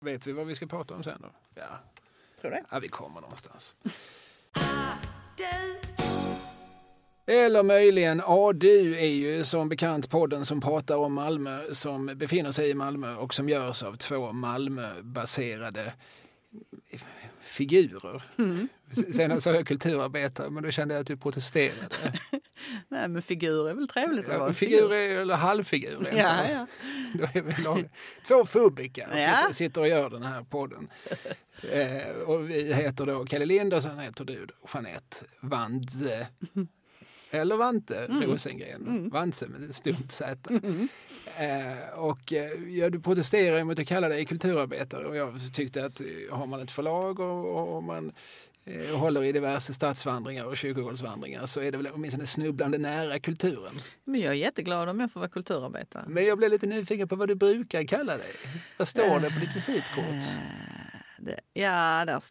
Vet vi vad vi ska prata om sen då? Ja, Tror det. ja vi kommer någonstans. Eller möjligen ADU är ju som bekant podden som pratar om Malmö som befinner sig i Malmö och som görs av två Malmöbaserade figurer. Senast sa jag kulturarbetare men då kände jag att du protesterade. Nej, men figur är väl trevligt att vara Ja, en figur är, eller halvfigur. är Ja, ja. Då är vi lag- Två fubikar Ja. sitter, sitter och gör den här podden. Eh, och vi heter då Kalle Lind och sen heter du då Jeanette Vantze. Eller Vante Mm. Rosengren. Vantze med ett stumt Z. Eh, och eh, ja, du protesterar mot att kalla dig kulturarbetare och jag tyckte att eh, har man ett förlag och, och man eh, håller i diverse stadsvandringar och kyrkogårdsvandringar så är det väl åtminstone snubblande nära kulturen. Men jag är jätteglad om jag får vara kulturarbetare. Men jag blev lite nyfiken på vad du brukar kalla dig. Vad står det på ditt visitkort? Det, ja, där...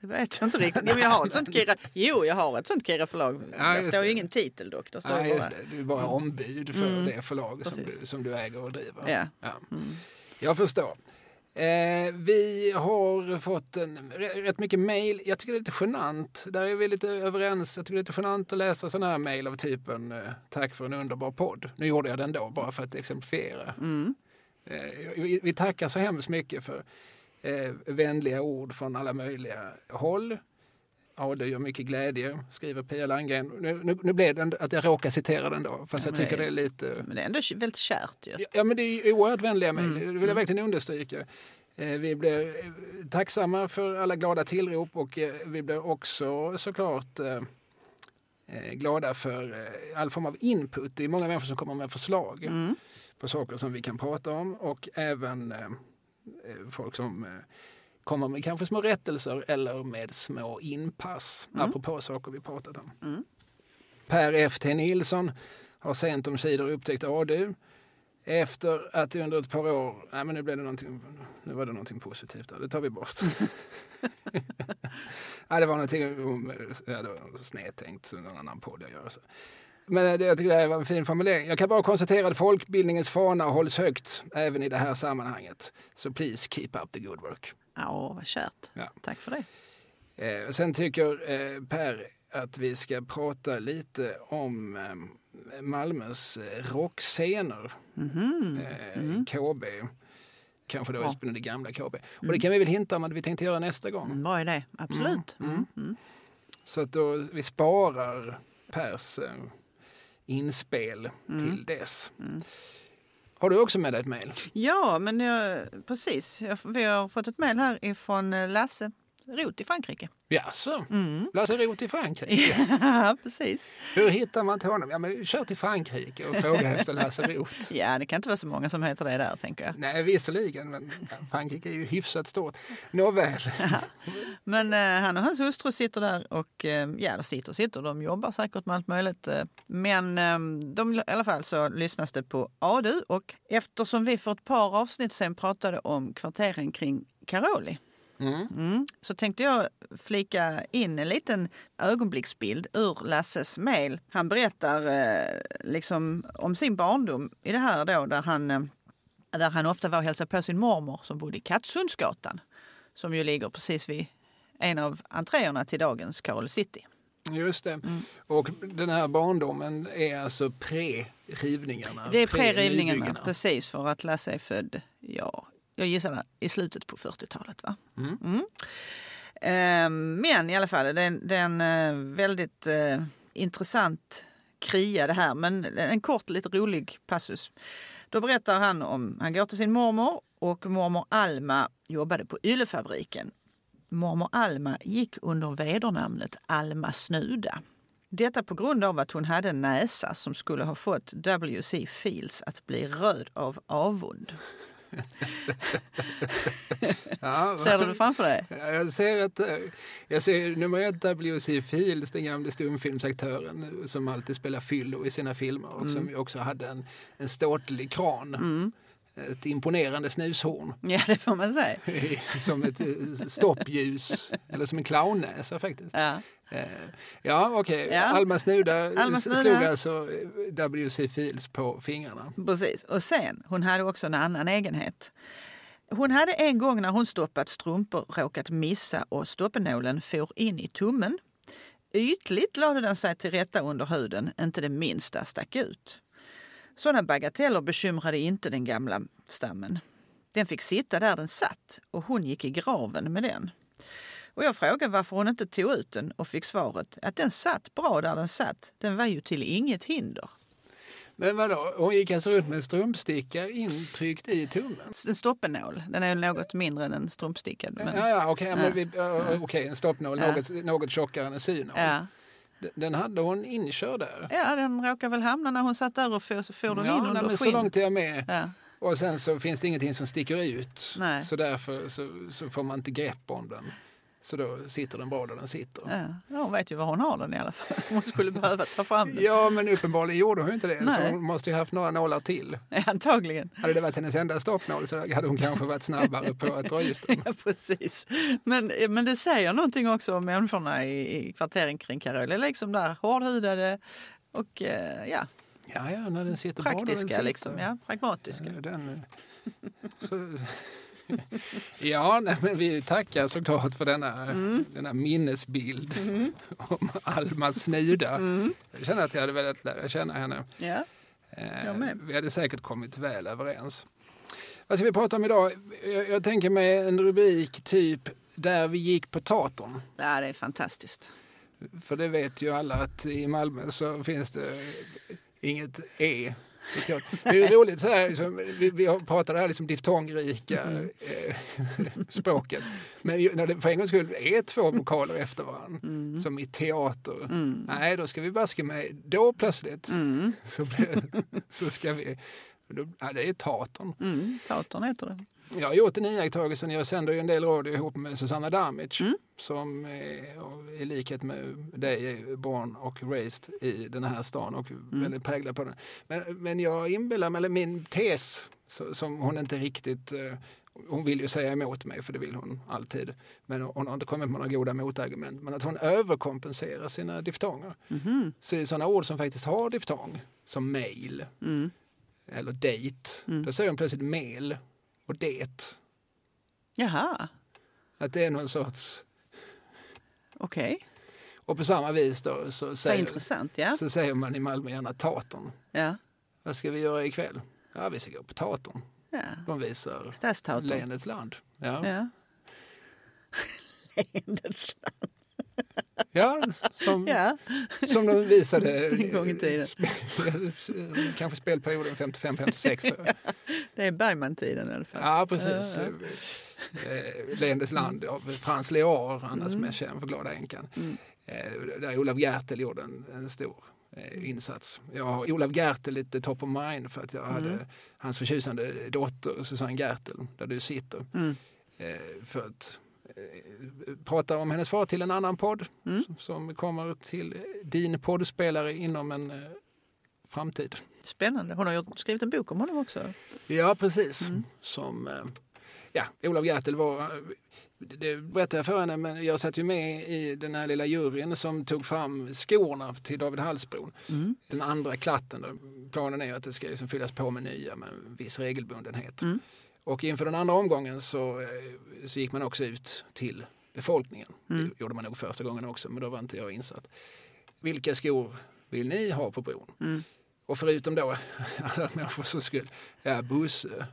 Det vet jag inte riktigt. Jo, jag har ett sånt Kira, jo, jag har ett sånt Kira förlag. Ja, där står ju ingen titel dock. Där står Nej, bara... Du är bara ombud för det förlag som du, som du äger och driver. Ja. Jag förstår. Eh, vi har fått en, rätt mycket mejl. Jag tycker det är lite genant. Där är vi lite överens. Jag tycker det är lite genant att läsa sådana här mejl av typen eh, Tack för en underbar podd. Nu gjorde jag den då bara för att exemplifiera. Eh, vi, vi tackar så hemskt mycket för eh, vänliga ord från alla möjliga håll. Ja, det gör mycket glädje, skriver Pia Landgren. Nu, nu, nu blev det att jag råkar citera den då, fast jag men tycker det- det är lite... Men det är ändå väldigt kärt ju. Ja, men det är oerhört vänliga mejl, det vill jag verkligen understryka. Eh, Vi blir eh, tacksamma för alla glada tillrop och eh, vi blir också såklart glada för all form av input. Det är många människor som kommer med förslag på saker som vi kan prata om och även folk som eh, kommer med kanske små rättelser eller med små inpass apropå saker vi pratat om. Per F.T. Nilsson har sent om sidor upptäckt ADU efter att under ett par år, nej men nu blev det någonting, nu var det någonting positivt där, det tar vi bort. ja, det var någonting, ja, det var snedtänkt, så någon annan podd jag gör så. Men det, jag tycker det här var en fin formulering. Jag kan bara konstatera att folkbildningens fana hålls högt även i det här sammanhanget. Så please keep up the good work. Ja, vad kärt. Ja. Tack för det. Eh, sen tycker eh, Per att vi ska prata lite om eh, Malmös eh, rockscener. Eh, KB. Kanske då just det gamla KB. Och det kan vi väl hinta om att vi tänkte göra nästa gång. Mm, Bra idé. Absolut. Mm. Mm. Så att då vi sparar Pers inspel till dess. Har du också med dig ett mejl? Ja, men jag, precis. Jag, vi har fått ett mejl här ifrån eh, Lasse Roth i Frankrike. Jaså? Lasse Roth i Frankrike? Ja, precis. Hur hittar man till honom? Ja, men kör till Frankrike och fråga efter Lasse Roth. Ja, det kan inte vara så många som heter det där, tänker jag. Nej, visserligen, men Frankrike är ju hyfsat stort. Nåväl. Men eh, han och hans hustru sitter där och eh, ja, de sitter och sitter. De jobbar säkert med allt möjligt. Eh, men eh, de, i alla fall så lyssnas det på ADU och eftersom vi för ett par avsnitt sen pratade om kvarteren kring Karoli Mm. Så tänkte jag flika in en liten ögonblicksbild ur Lasses mejl. Han berättar eh, liksom om sin barndom i det här då där han, eh, där han ofta var och hälsade på sin mormor som bodde i Kattsundsgatan. Som ju ligger precis vid en av entréerna till dagens Carol City. Just det. Och den här barndomen är alltså pre-rivningarna? Det är pre-rivningarna, pre-nybyggarna. precis för att Lasse är född, ja, jag gissar i slutet på 40-talet. va? Mm. Eh, Men i alla fall, det är en, det är en eh, väldigt eh, intressant kria det här, men en kort lite rolig passus. Då berättar han om, han går till sin mormor och mormor Alma jobbade på yllefabriken. Mormor Alma gick under vedernamnet Alma Snuda. Detta på grund av att hon hade en näsa som skulle ha fått W.C. Fields att bli röd av avund. Ja, Ser du det framför dig? Ja, Jag ser att eh, jag ser nummer ett W.C. Fields, den gamle stumfilmsaktören som alltid spelar fyllo i sina filmer och Mm. som också hade en, en ståtlig kran. Ett imponerande snushorn Ja, det får man säga. som ett eh, stoppljus eller som en clownnäsa faktiskt. Ja. Eh, Ja, okej. Ja. Alma Snuda Alma s- Snuda. slog alltså eh, W.C. Fields på fingrarna. Precis. Och sen, hon hade också en annan egenhet. Hon hade en gång när hon stoppat strumpor råkat missa och stoppenålen for in i tummen. Ytligt lade den sig till rätta under huden, inte det minsta stack ut. Sådana bagateller bekymrade inte den gamla stammen. Den fick sitta där den satt och hon gick i graven med den. Och jag frågade varför hon inte tog ut den och fick svaret att den satt bra där den satt. Den var ju till inget hinder. Men vadå, hon gick alltså runt med en strumpsticka intryckt i tummen? En stoppenål. Den är något mindre än en strumpsticka. Men... Ja, ja okej, okay, ja. uh, okay, en stoppnål Ja. något, något tjockare än en synål. Ja. Den hade hon inkörd där. ja, den råkade väl hamna när hon satt där och for, så for den in Ja, nej, under men så skinnet. långt är jag med. Ja. Och sen så finns det ingenting som sticker ut. Nej. Så därför så, så får man inte grepp om den. Så då sitter den bra där den sitter. Ja. hon vet ju var hon har den i alla fall. Hon skulle behöva ta fram den. Ja, men uppenbarligen gjorde hon inte det. Så Nej. hon måste ju haft några nålar till. Ja, antagligen. Hade det varit hennes enda stoppnål så hade hon kanske varit snabbare på att dra ut den. Ja, precis. Men, men det säger någonting också om människorna i, i kvarteren kring Carola. Liksom där hårdhudade och eh, ja, Ja, ja, när den sitter bra där den praktiska. sitter. Liksom, ja, pragmatiska. Ja, Den, eh, så, ja, nej, men vi tackar såklart för denna, Mm. denna minnesbild om Alma Snuda. Mm. Jag känner att jag hade velat lära känna henne. Ja. Eh. Vi hade säkert kommit väl överens. Vad ska vi prata om idag? Jag, jag tänker mig en rubrik typ Där vi gick på teatern. ja, det är fantastiskt. För det vet ju alla att i Malmö så finns det inget E. Det är roligt så här, liksom, vi, vi har pratat det här liksom diftongrika eh, språket. Men när det för en gångs skull är två vokaler efter varandra, som i teater, nej då ska vi baska med, då plötsligt Mm. så, blir, så ska vi, då, ja, det är teatern. Mm. Teatern heter det. Jag har gjort en iakttagelse, jag sänder ju en del radio ihop med Susanna Damic Mm. som är, i likhet med dig är born och raised i den här stan och Mm. väldigt präglad på den. Men, men jag inbillar mig, eller min tes så, som hon inte riktigt eh, hon vill ju säga emot mig, för det vill hon alltid. Men hon har inte kommit med några goda motargument. Men att hon överkompenserar sina diftonger. Mhm. Så i sådana ord som faktiskt har diftong, som mail Mm. eller date, Mm. då säger hon plötsligt mel och det. Jaha, Att det är någon sorts... okej. Och på samma vis då så säger. Ja. så säger man i Malmö gärna teatern. Ja. Vad ska vi göra ikväll? Ja, vi ska gå på teatern. ja. De visar. Länets land. Ja. Ja. Länets land. Ja, som, Ja, som de visade en gång i tiden. kanske spelperioden 55-56. då. Det är Bergman-tiden i alla fall. Ja, precis. Ja, Eh, Länets land av Frans Lear, annars Mm. mest känd för Glada änkan. Mm. Eh, där Olav Gertel gjorde en, en stor eh, insats. Jag har Olav Gertel lite top of mind för att jag Mm. hade hans förtjusande dotter Susanne Gertel, där du sitter. Mm. För att prata om hennes far till en annan podd Mm. som, kommer till din poddspelare inom en eh, framtid. Spännande. Hon har skrivit en bok om honom också. Ja, precis. Mm. Som, eh, ja, Olav Gertel var, det berättade jag för henne, men jag satt ju med i den här lilla juryn som tog fram skorna till David Hallsbron. Mm. Den andra klatten. Då. Planen är att det ska liksom fyllas på med nya med en viss regelbundenhet. Mm. Och inför den andra omgången så, eh, så gick man också ut till befolkningen. Mm. Det gjorde man nog första gången också, men då var inte jag insatt. Vilka skor vill ni ha på bron? Mm. Och förutom då alla människor som skulle, ja Bosse,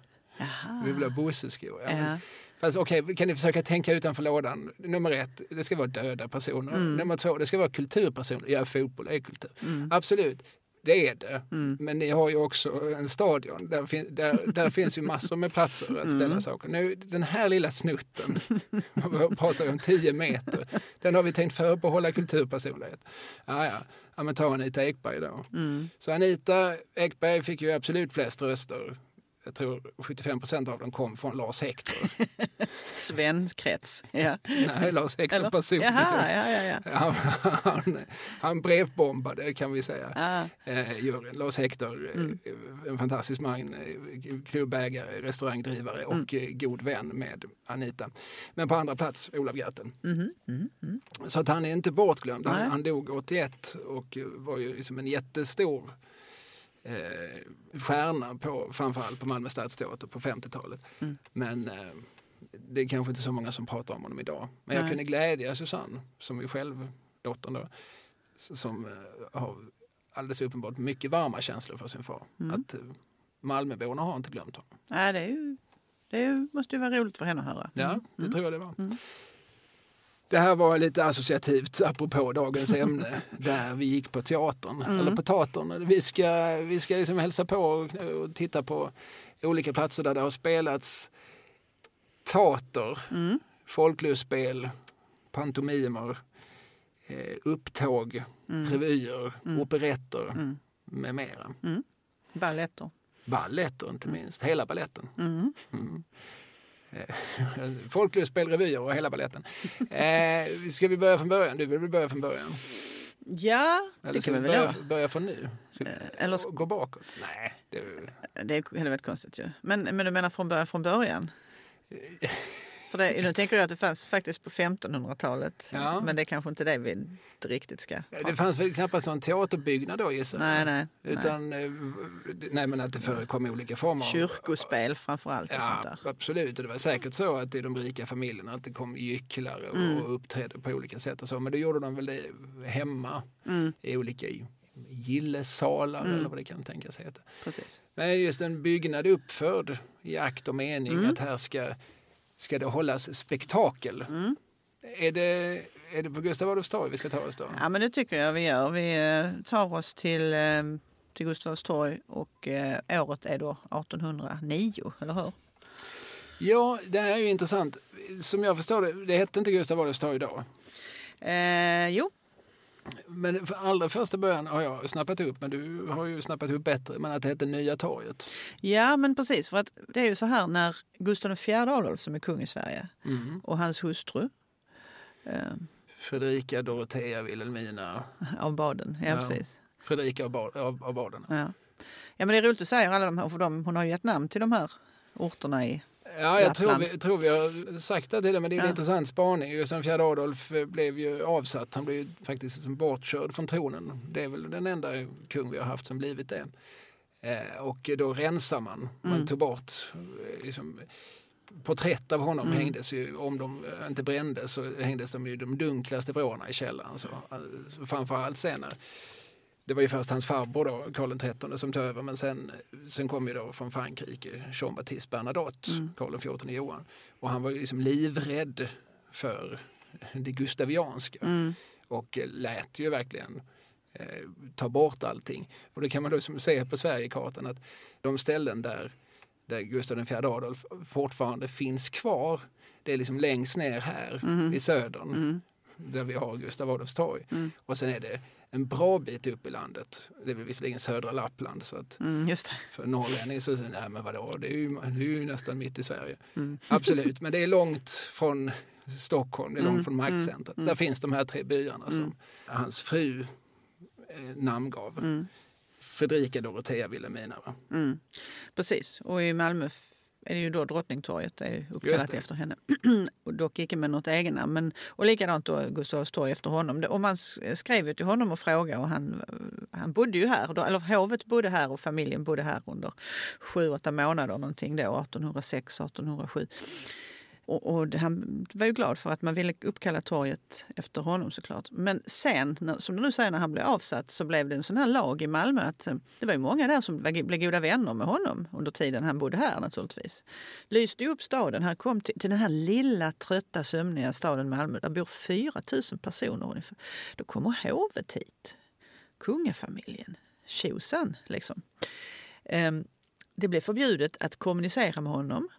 vi vill ha Bosse-skor. Ja, Ja. Fast okej, kan ni försöka tänka utanför lådan? Nummer ett, det ska vara döda personer. Mm. Nummer två, det ska vara kulturpersoner. Ja, fotboll är kultur. Mm. Absolut, det är det. Mm. Men ni har ju också en stadion. Där, fin- där, där finns ju massor med platser att ställa Mm. saker. Nu, den här lilla snutten, vad pratar vi om 10 meter, den har vi tänkt förbehålla kulturpersonlighet. Ja, ja. ja men ta Anita Ekberg då. Mm. Så Anita Ekberg fick ju absolut flest röster. Jag tror 75 procent av dem kom från Lars Hector. Svenkrets. Ja. Nej, Lars Hector Eller? personligen. Jaha, ja, ja, ja. Han, han, han brevbombade kan vi säga. Ah, Eh, juryn. Lars Hector, eh, Mm. en fantastisk man, eh, klubbägare, restaurangdrivare och Mm. eh, god vän med Anita. Men på andra plats Olav Gerten. mhm, mhm, mhm. Så att han är inte bortglömd. Han, han dog 81 och var ju liksom en jättestor eh, stjärna på framförallt på Malmö stadsteater på 50-talet. Mm. Men eh, det är kanske inte så många som pratar om honom idag. Men jag Nej. kunde glädja Susanne, som är själv dottern då, som eh, har alldeles uppenbart mycket varma känslor för sin far. Mm. Att eh, Malmöborna har inte glömt honom. Nej, det, ju, det ju, måste ju vara roligt för henne att höra. Ja, det Mm. tror jag det var. Mm. Det här var lite associativt apropå dagens ämne där vi gick på teatern, Mm. eller på teatern. Vi ska, vi ska liksom hälsa på och, och titta på olika platser där det har spelats teater, Mm. folklustspel, pantomimer, eh, upptåg, Mm. revyer, Mm. operetter Mm. med mera. Balletter. Balletter inte minst, hela balletten. Eh, Folklustspel, revyer och hela balletten. Eh, ska vi börja från början? Du vill väl börja från början? Ja, Eller det kan vi väl börja, göra. börja från nu? Eh, eller gå bakåt? Nej, det är, Det är helvete konstigt ju. Men, men du menar från början? Från början? För det, nu tänker jag att det fanns faktiskt på 1500-talet. Ja. Men det är kanske inte det vi inte riktigt ska det fanns väl knappast någon teaterbyggnad då gissar jag? Nej, nej. nej. Utan, eh, nej men att det förekom olika former. Kyrkospel framför allt och sånt Ja, där. absolut. Och det var säkert så att i de rika familjerna att det kom gycklare och Mm. uppträdde på olika sätt och så. Men då gjorde de väl det hemma Mm, i olika gillesalar Mm. eller vad det kan tänkas heta. precis. Men just en byggnad uppförd i akt och mening Mm. att här ska, ska det hållas spektakel. Mm. Är, det, är det på Gustav Adolfs torg vi ska ta oss då? Ja, men det tycker jag vi gör. Vi eh, tar oss till, eh, till Gustav Adolfs torg och eh, året är då 1809, eller hur? Ja, det här är ju intressant. Som jag förstår det, det hette inte Gustav Adolfs torg då. Eh, jo, Men för allra första början har jag snappat upp, men du har ju snappat upp bättre, men att det hette Nya torget. ja men precis. För att det är ju så här när Gustav IV Adolf som är kung i Sverige Mm. och hans hustru eh, Fredrika, Dorotea, Wilhelmina, av Baden, ja, Ja. precis. Fredrika av, Ba- av, av Baden. Ja. ja, men det är roligt att säga alla de här, för de, hon har ju gett namn till de här orterna i... Ja, jag tror vi, tror vi har sagt det till det, men det är en Ja. intressant spaning. Gustav IV Adolf eh, blev ju avsatt. Han blev ju faktiskt bortkörd från tronen. Det är väl den enda kung vi har haft som blivit det. Eh, och då rensar man. Man Mm. tog bort eh, liksom, porträtt av honom Mm. hängdes ju, om de inte brändes så hängdes de i de dunklaste vrårna i källaren. Så, framförallt senare. Det var ju först hans farbror då, Karl XIII som tog över men sen, sen kom ju då från Frankrike Jean Baptiste Bernadotte, Mm. Karl XIV Johan. Och han var ju liksom livrädd för det gustavianska Mm. och lät ju verkligen eh, ta bort allting. Och det kan man då som se på Sverigekartan att de ställen där, där Gustav IV Adolf fortfarande finns kvar, det är liksom längst ner här Mhm. i södern Mm. där vi har Gustav Adolfs torg. Mm. Och sen är det en bra bit upp i landet. Det är visserligen södra Lappland så att Mm, just det. för norrlänning så säger nej men vadå, det är, ju, det är ju nästan mitt i Sverige. Mm. Absolut, men det är långt från Stockholm, det är långt Mm, från maktcentret. mm, Där finns de här tre byarna som Mm. hans fru eh, namngav. Mm. Fredrika Dorotea? Mm. Precis. Och i Malmö är det ju då Drottningtorget, är uppkallat efter henne. och dock icke med något egennamn. Men, och likadant då Gustav Adolfs torg efter honom. Och man skrev ju till honom och frågade och han, han bodde ju här. Då, eller hovet bodde här och familjen bodde här under sju, åtta månader någonting då, 1806, 1807. Och, och det- han var ju glad för att man ville uppkalla torget efter honom såklart. Men sen, när, som du nu säger, när han blev avsatt så blev det en sån här lag i Malmö att eh, det var ju många där som var- blev goda vänner med honom under tiden han bodde här naturligtvis. Lyste ju upp staden. Han kom till, till den här lilla trötta sömniga staden Malmö. Där bor 4 000 personer ungefär. Då kommer hovet hit. Kungafamiljen. Tjosan liksom. Um, det blev förbjudet att kommunicera med honom.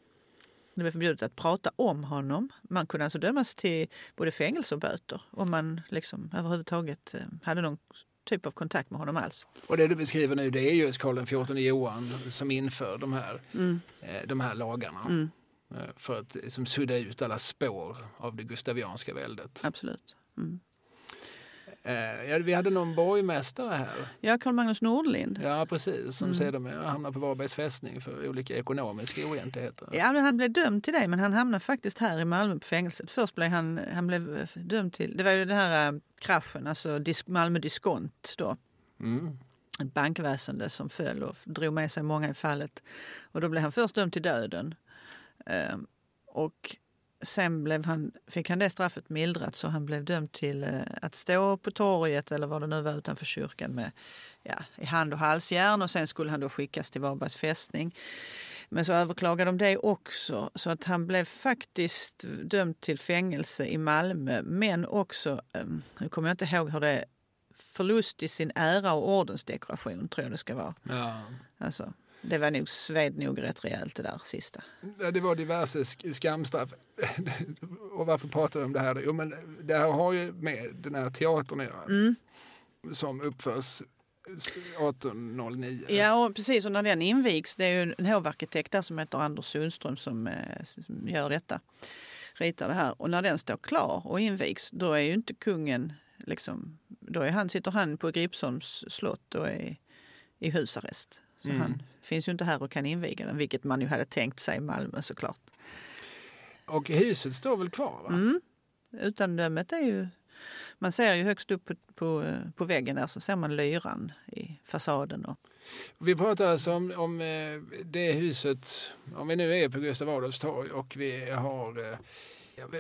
Det blev förbjudet att prata om honom. Man kunde alltså dömas till både fängelse och böter om man liksom överhuvudtaget eh, hade någon typ av kontakt med honom alls. Och det du beskriver nu det är just Karl XIV Johan som inför de här, Mm. eh, de här lagarna. Mm, eh, För att liksom, sudda ut alla spår av det gustavianska väldet. absolut. Mm. Eh, vi hade någon borgmästare här. Ja, Carl Magnus Nordlind. Ja, precis. Som Mm. sedermera hamnade på Varbergs fästning för olika ekonomiska oegentligheter. Ja, han blev dömd till det, men han hamnade faktiskt här i Malmö på fängelset. Först blev han, han blev eh, dömd till, det var ju den här eh, kraschen, alltså disk, Malmö diskont då. Mm. bankväsende som föll och drog med sig många i fallet. Och då blev han först dömd till döden. Ehm, och sen blev han, fick han det straffet mildrat så han blev dömd till eh, att stå på torget eller vad det nu var utanför kyrkan med ja, i hand och halsjärn och sen skulle han då skickas till Varbergs fästning. Men så överklagade de det också så att han blev faktiskt dömd till fängelse i Malmö men också, ehm, nu kommer jag inte ihåg hur det är, förlust i sin ära och ordensdekoration tror jag det ska vara. Ja. Alltså, det var nog, sved nog rätt rejält det där sista. Det var diverse sk- skamstraff. Och varför pratar vi om det här? Jo, men det här har ju med den här teatern att göra. Mm. Som uppförs 1809. Ja, och precis. Och när den invigs, det är ju en hovarkitekt där som heter Anders Sundström som, eh, som gör detta, ritar det här. Och när den står klar och invigs, då är ju inte kungen liksom, då är han, sitter han på Gripsholms slott och är i husarrest. Så Mm. han finns ju inte här och kan inviga den, vilket man ju hade tänkt sig i Malmö såklart. Och huset står väl kvar? Va? Mm. Utandömet är ju... Man ser ju högst upp på, på, på väggen där så ser man lyran i fasaden. Och, Vi pratar alltså om, om eh, det huset, om vi nu är på Gustav Adolfs torg och vi har, eh,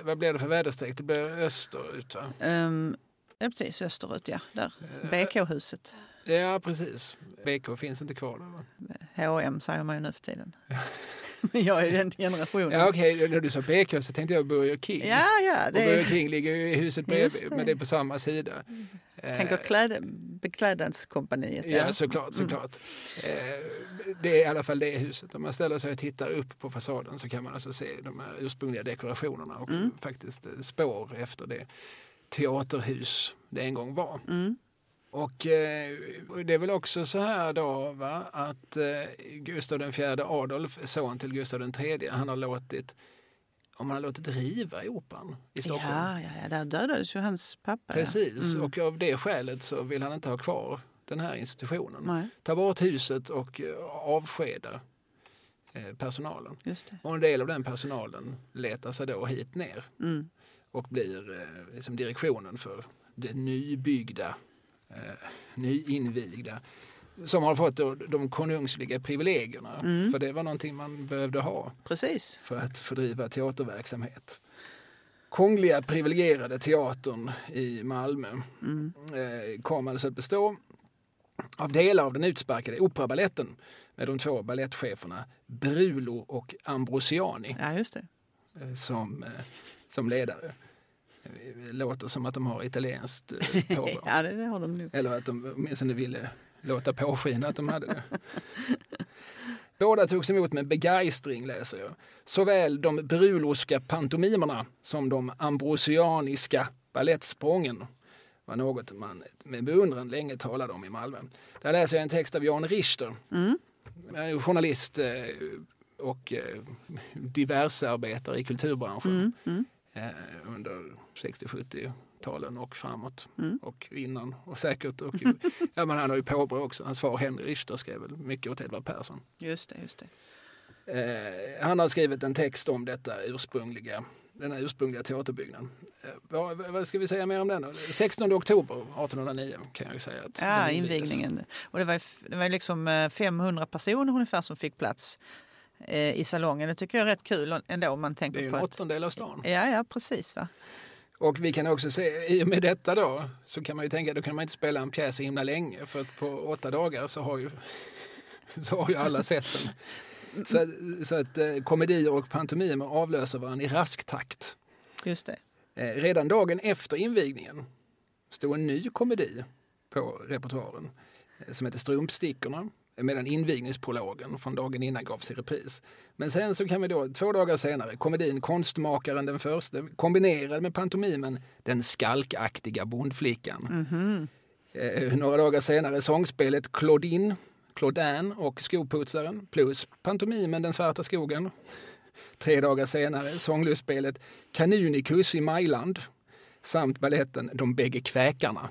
vad blir det för väderstreck? Det blir österut va? um, ja, precis, österut, ja. Där. Eh, BK-huset. Ja precis. BK finns inte kvar där va? H&M säger man ju nu för tiden. Men jag är den generationen. Ja okej, när du sa BK så tänkte jag Burger King. ja, ja. Och Det Burger är, King ligger ju i huset bredvid, men det är på samma sida. Eh, tänker kläd, Beklädnadskompaniet. Ja, såklart, såklart. Eh, det är i alla fall det huset. Om man ställer sig och tittar upp på fasaden så kan man alltså se de här ursprungliga dekorationerna och Mm. faktiskt eh, spår efter det teaterhus det en gång var. Mm. Och eh, det är väl också så här då va, att eh, Gustav IV Adolf, son till Gustav III, han har låtit om han har låtit riva operan i Stockholm. Ja, ja, ja, där dödades ju hans pappa. Precis, Ja. Mm. och av det skälet så vill han inte ha kvar den här institutionen. Nej, Ta bort huset och eh, avskeda eh, personalen. Och en del av den personalen letar sig då hit ner Mm. och blir eh, liksom direktionen för det nybyggda, nyinvigda som har fått de konungsliga privilegierna. Mm. För det var någonting man behövde ha Precis. för att fördriva teaterverksamhet. Kungliga privilegierade teatern i Malmö Mm. eh, kom alltså att bestå av delar av den utsparkade operabaletten med de två ballettcheferna Brulo och Ambrosiani Ja, eh, som, eh, som ledare. Låter som att de har italienskt eh, påbrå. Ja, det, har de nog. Eller att de åtminstone ville låta påskina att de hade det. Båda togs emot med begeistring, läser jag. Såväl de bruloska pantomimerna som de ambrosianiska balettsprången var något man med beundran länge talade om i Malmö. Där läser jag en text av Jan Richter, Mm. journalist eh, och eh, diversarbetare i kulturbranschen Mm. Mm. under 60-70-talen och framåt Mm. och innan och säkert. Och, ja, men han har ju påbrå också. Hans far Henry Richter skrev väl mycket åt Edvard Persson. Just det, just det. Eh, han har skrivit en text om detta ursprungliga, den här ursprungliga teaterbyggnaden. Eh, vad, vad ska vi säga mer om den? då? 16 oktober 1809 kan jag säga. Att Ja, invigningen. Och det var, det var liksom eh, 500 personer ungefär som fick plats eh, i salongen. Det tycker jag är rätt kul ändå om man Det är tänker ju på en att... åttondel av stan. Ja, ja, precis. Va? Och vi kan också se, i och med detta då, så kan man ju tänka, då kan man inte spela en pjäs så himla länge. För att på åtta dagar så har ju, så har ju alla sett den. Så, att- så att eh, komedier och pantomimer avlöser varandra i rask takt. Just det. Eh, redan dagen efter invigningen stod en ny komedi på repertoaren eh, som heter Strumpstickorna medan invigningsprologen från dagen innan gavs i repris. Men sen så kan vi då, två dagar senare, komedin Konstmakaren den första kombinerad med pantomimen Den skalkaktiga bondflickan. Mhm. Eh, några dagar senare sångspelet Claudine, Claudin och Skoputsaren plus pantomimen Den svarta skogen. Tre dagar senare sånglustspelet Kanunikus i Majland samt balletten De bägge kväkarna.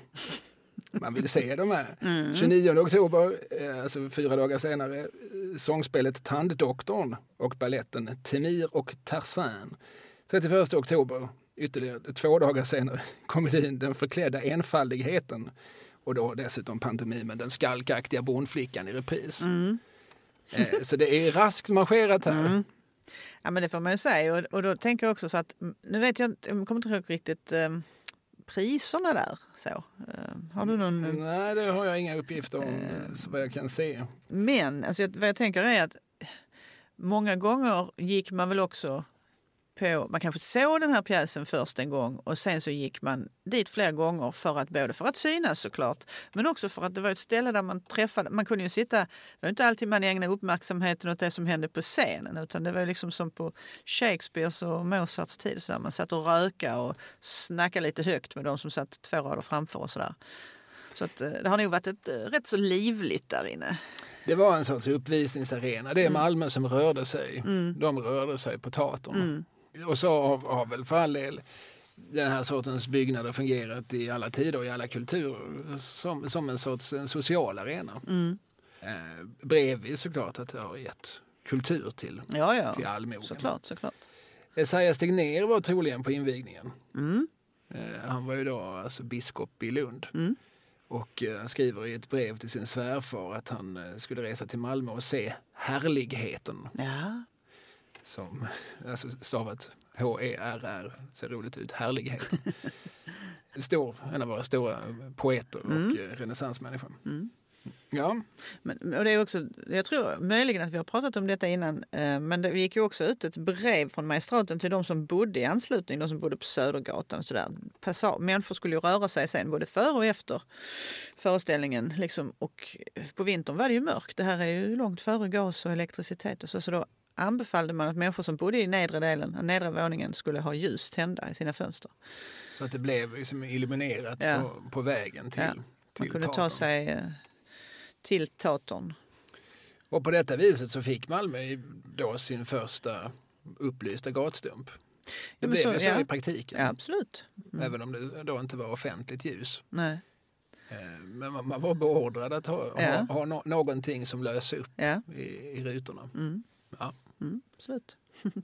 Man vill se de här. 29 oktober, eh, alltså fyra dagar senare, sångspelet Tanddoktorn och balletten Temir och Tarzan. 31 oktober, ytterligare två dagar senare, komedin Den förklädda enfaldigheten Och då dessutom pantomimen Den skalkaktiga bondflickan i repris. Mm. Eh, så det är raskt marscherat här. Mm. Ja men det får man ju säga och, och då tänker jag också så att mm, nu vet jag inte, jag kommer inte ihåg riktigt eh, priserna där. Så. Eh, har du någon? Nej, det har jag inga uppgifter om Eh. så vad jag kan se. Men alltså, vad jag tänker är att många gånger gick man väl också på, man kanske såg den här pjäsen först en gång och sen så gick man dit flera gånger för att både för att synas såklart men också för att det var ett ställe där man träffade, man kunde ju sitta, det var inte alltid man ägnade uppmärksamheten åt det som hände på scenen utan det var liksom som på Shakespeares och Mozarts tid så där man satt och röka och snackade lite högt med de som satt två rader framför och sådär. Så att, eh, det har nog varit ett, eh, rätt så livligt där inne. Det var en sorts uppvisningsarena. Det är Mm. Malmö som rörde sig. De rörde sig på teatern. Mm. Och så har, väl för all del den här sortens byggnader fungerat i alla tider och i alla kulturer som, som en sorts en social arena. Mm. Eh, bredvid såklart att det har gett kultur till, Ja, ja. till allmogen. Såklart, såklart. Esaias Tegnér var troligen på invigningen. Mm. Eh, han var ju då alltså biskop i Lund. Mm. Och eh, han skriver i ett brev till sin svärfar att han eh, skulle resa till Malmö och se härligheten. Ja. Som alltså stavat H-E-R-R, ser roligt ut, härlighet. Stor, en av våra stora poeter och Mm. mm. renässansmänniskor. Mm. Ja, Men, och det är också, jag tror möjligen att vi har pratat om detta innan, eh, men det gick ju också ut ett brev från magistraten till de som bodde i anslutning, de som bodde på Södergatan. Och sådär. Passa, människor skulle ju röra sig sen både före och efter föreställningen. Liksom, och på vintern var det ju mörkt. Det här är ju långt före gas och elektricitet. Och så, så då anbefallde man att människor som bodde i nedre delen, nedre våningen, skulle ha ljus tända i sina fönster. så att det blev liksom illuminerat Ja. på, på vägen till, Ja. Man till kunde ta teatern. sig eh, till teatern. Och på detta viset så fick Malmö då sin första upplysta gatstump. Det men blev så- ju så ja. i praktiken. Ja, absolut. Även om det då inte var offentligt ljus. Nej. Eh, Men man, man var beordrad att ha, Ja. ha, ha nå- någonting som löser upp Ja. i, i rutorna. Mm. Mm, absolut.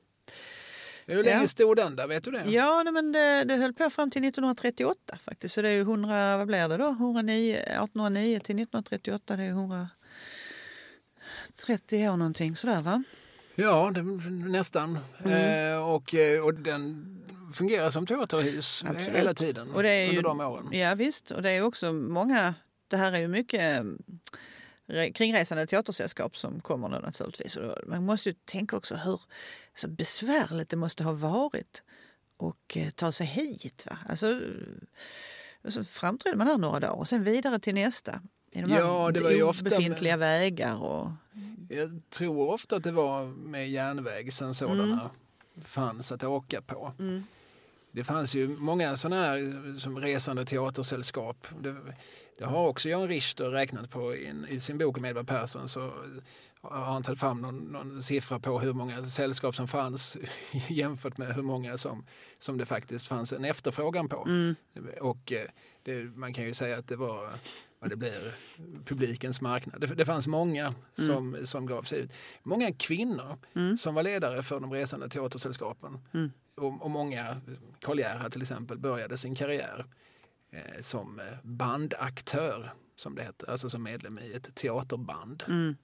Hur länge Ja. stod den där? Vet du det? Ja, nej, men det, det höll på fram till 1938 faktiskt. Så det är ju 100, vad blir det då? 109, 1809 till 1938, det är 130 år någonting sådär va? Ja, det, nästan. Mm. Eh, och, eh, och den fungerar som teaterhus Absolut. hela tiden Och det är under ju- de åren. Ja visst, och det är också många, det här är ju mycket eh, kringresande teatersällskap som kommer då naturligtvis. Man måste ju tänka också hur så besvärligt det måste ha varit och eh, ta sig hit. Va? Alltså, och så framträdde man här några dagar och sen vidare till nästa. I de Ja, det var ju ofta obefintliga vägar och... Jag tror ofta att det var med järnväg sen sådana fanns att åka på. Mm. Det fanns ju många sådana här som resande teatersällskap. Det, det har också Jan Richter räknat på i, en- i sin bok om Edvard Persson. Så har han tagit fram någon, någon siffra på hur många sällskap som fanns jämfört med hur många som, som det faktiskt fanns en efterfrågan på. Mm. Och eh, det, man kan ju säga att det var vad det blir, publikens marknad. Det, det fanns många som, som gav sig ut. Många kvinnor Mm. som var ledare för de resande teatersällskapen. Mm. Och, och många, Karl Gerhard till exempel, började sin karriär som eh, bandaktör, som det heter, alltså som medlem i ett teaterband. Mm.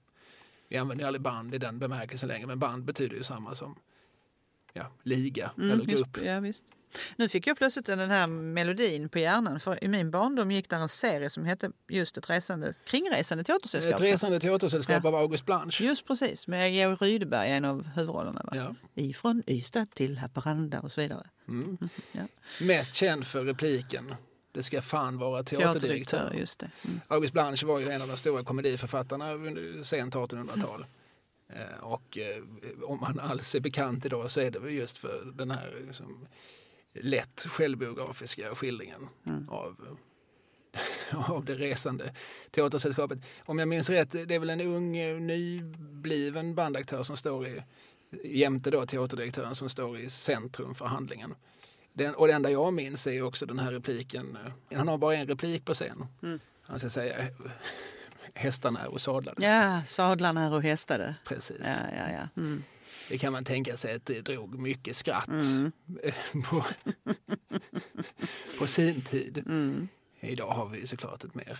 Vi använder aldrig band i den bemärkelsen längre, men band betyder ju samma som ja, liga Mm, eller just, grupp. ja, visst. Nu fick jag plötsligt den här melodin på hjärnan. För I min barndom gick där en serie som hette just ett resande, kringresande teatersällskap. Ett resande teatersällskap Ja. av August Blanche. Just precis, med Georg Rydeberg, en av huvudrollerna. Va? Ja. Ifrån Ystad till Haparanda och så vidare. Mm. Ja. Mest känd för repliken Det ska fan vara teaterdirektör. Teaterdirektör, just det. Mm. August Blanche var ju en av de stora komediförfattarna under sent 1800-tal. Eh, Och eh, om man alls är bekant idag så är det väl just för den här liksom, lätt självbiografiska skildringen Mm. av, av det resande teatersällskapet. Om jag minns rätt, det är väl en ung eh, nybliven bandaktör som står i jämte då teaterdirektören som står i centrum för handlingen. Den, och det enda jag minns är också den här repliken. eh, Han har bara en replik på scen. Mm. Han ska säga hästarna är och sadlade. Ja, sadlarna är och hästade. Precis. Ja, ja, ja. Mm. Det kan man tänka sig att det drog mycket skratt Mm. på, på sin tid. Mm. Idag har vi såklart ett mer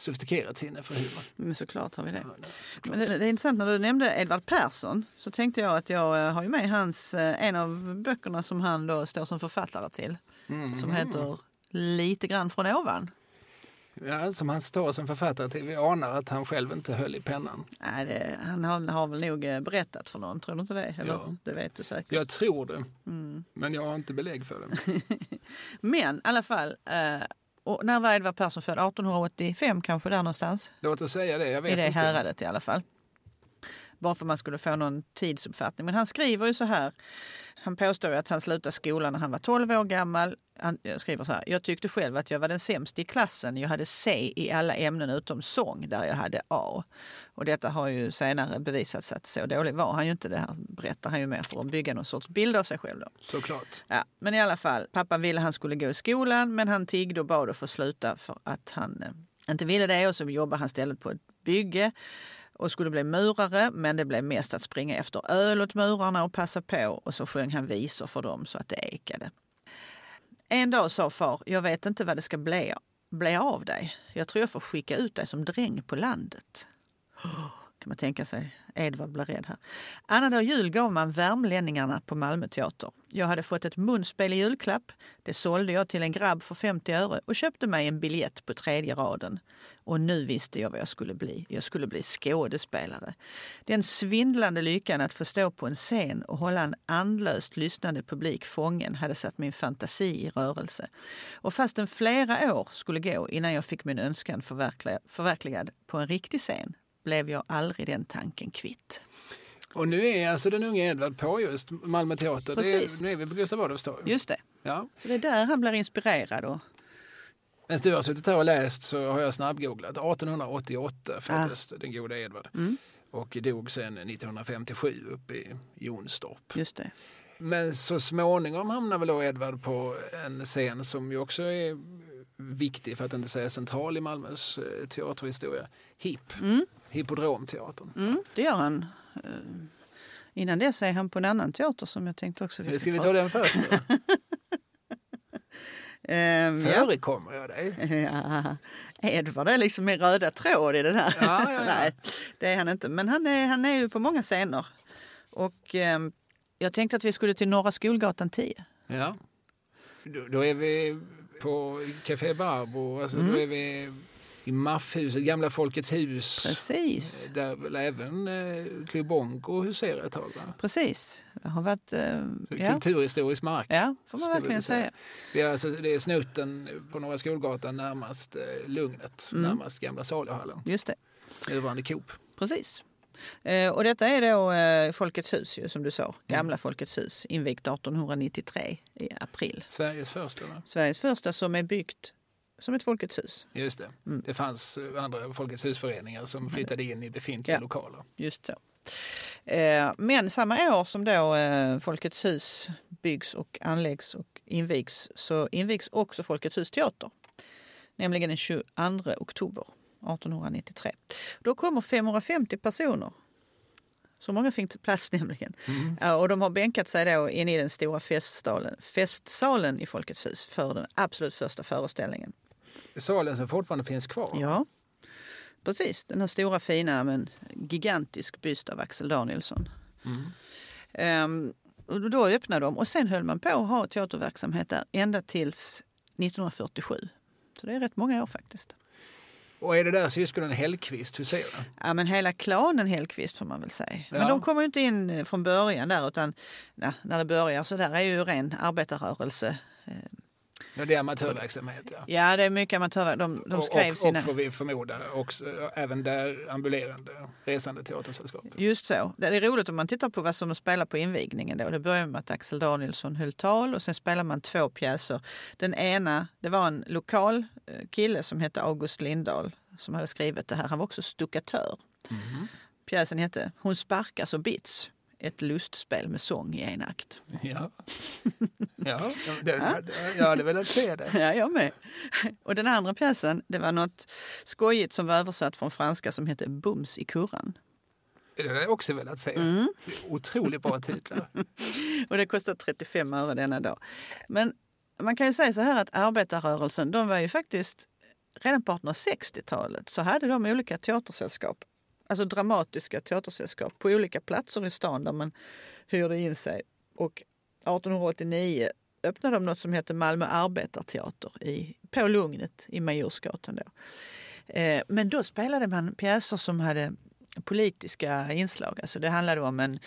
sofistikerat sinne för humor. Men såklart har vi det. Ja. Men det, det är intressant när du nämnde Edvard Persson så tänkte jag att jag eh, har ju med hans, eh, en av böckerna som han då står som författare till. Mm. Som heter Lite grann från ovan. Ja, som han står som författare till. Vi anar att han själv inte höll i pennan. Nej, det, han har, har väl nog eh, berättat för någon, tror du inte det? Eller? Ja. Det vet du säkert. Jag tror det, Mm. men jag har inte belägg för det. Men i alla fall, eh, och när var Edvard Persson född? 1885 kanske där någonstans? Låt oss säga det, jag vet I det inte. häradet i alla fall. Bara för man skulle få någon tidsuppfattning. Men han skriver ju så här. Han påstår ju att han slutade skolan när han var 12 år gammal. Han skriver så här. Jag tyckte själv att jag var den sämsta i klassen. Jag hade C i alla ämnen utom sång där jag hade A. Och detta har ju senare bevisats att så dålig var han ju inte. Det här berättar han ju mer för att bygga någon sorts bild av sig själv. Då. Såklart. Ja, men i alla fall, pappa ville han skulle gå i skolan men han tiggde och bad att få sluta för att han eh, inte ville det och så jobbade han istället på ett bygge och skulle bli murare men det blev mest att springa efter öl åt murarna och passa på och så sjöng han visor för dem så att det ekade. En dag sa far, jag vet inte vad det ska bli, bli av dig. Jag tror jag får skicka ut dig som dräng på landet. Kan man tänka sig. Edvard blir rädd här. Annandag jul gav man värmlänningarna på Malmö teater. Jag hade fått ett munspel i julklapp. Det sålde jag till en grabb för 50 öre och köpte mig en biljett på tredje raden. Och nu visste jag vad jag skulle bli. Jag skulle bli skådespelare. Den svindlande lyckan att få stå på en scen och hålla en andlöst lyssnande publik fången hade satt min fantasi i rörelse. Och fastän flera år skulle gå innan jag fick min önskan förverkligad, förverkligad på en riktig scen blev jag aldrig den tanken kvitt. Och nu är alltså den unge Edvard på just Malmö Teater. Precis. är, nu är vi på Gustav Adolfs torg. Just det. Ja. Så det är där han blir inspirerad. Och, Medan du har suttit här och läst så har jag snabbgooglat. 1888 föddes den gode Edvard. Mm. Och dog sen 1957 uppe i Jonstorp. just det. Men så småningom hamnar väl då Edvard på en scen som ju också är viktig, för att inte säga central i Malmös eh, teaterhistoria. HIP, Mm. Hippodromteatern. Mm, det gör han. Eh, Innan dess är han på en annan teater som jag tänkte också vi ska, Ska vi ta den först? Då? Ehm, ja. Förekommer jag dig? Ja, Edvard är liksom min röda tråd i den här. Ja, ja, ja. Nej, det är han inte. Men han är, han är ju på många scener. Och ehm, jag tänkte att vi skulle till Norra Skolgatan 10. Ja. Då, då är vi på Café Barbro, alltså då är vi i Maffhuset, gamla Folkets hus. Precis. Där väl även eh, Club Bongo huserar ett tag. Va? Precis. Det har varit... eh, ja. Kulturhistorisk mark. ja, får man verkligen säga. Det är, alltså, det är snutten på Norra Skolgatan närmast eh, Lugnet, Mm. närmast Gamla saluhallen. Just det. Nuvarande Coop. Precis. Eh, och detta är då eh, Folkets hus, ju, som du sa. Gamla Folkets hus, invigt 1893 i april. Sveriges första. Va? Sveriges första som är byggt som ett Folkets hus. Just det. Mm. Det fanns eh, andra Folkets husföreningar som flyttade in i befintliga Ja. lokaler. Just så. Eh, men samma år som då eh, Folkets hus byggs och anläggs och invigs så invigs också Folkets hus teater. Nämligen den 22 oktober 1893. Då kommer 550 personer. Så många fick plats nämligen. Ja, och de har bänkat sig då inne i den stora festsalen, festsalen i Folkets hus för den absolut första föreställningen. Salen som fortfarande finns kvar. Ja, precis. Den här stora fina men gigantisk byst av Axel Danielsson. Mm. Ehm, och då öppnade de och sen höll man på att ha teaterverksamhet där ända tills 1947. Så det är rätt många år faktiskt. Och är det där syskonen Hellqvist huserar? Ja, men hela klanen Hellqvist får man väl säga. Men Ja. de kommer ju inte in eh, från början där utan ja, när det börjar så där är ju ren arbetarrörelse. Ja, det är amatörverksamhet. Ja. Ja, det är mycket amatörer. De, de skrev och, sina... och får vi förmoda också, även där ambulerande resande teatersällskap. Just så. Det är roligt om man tittar på vad som spelar på invigningen. Då. Det börjar med att Axel Danielsson höll tal och sen spelar man två pjäser. Den ena, det var en lokal eh, kille som hette August Lindahl som hade skrivit det här. Han var också stuckatör. Pjäsen hette Hon sparkar så bits. Ett lustspel med sång i en akt. Ja, ja det, jag hade velat se det. Ja, jag med. Och den andra pjäsen, det var något skojigt som var översatt från franska som hette Bums i kurran. Det hade jag också velat se. Mm. Otroligt bra titlar. Och det kostade 35 öre denna dag. Men man kan ju säga så här att arbetarrörelsen, de var ju faktiskt redan på 1860-talet så hade de olika teatersällskap. Alltså dramatiska teatersällskap på olika platser i stan där man hyrde in sig. Och 1889 öppnade de något som hette Malmö arbetarteater i, på Lugnet i Majorsgatan. Då. Eh, men då spelade man pjäser som hade politiska inslag. Alltså det handlade om en,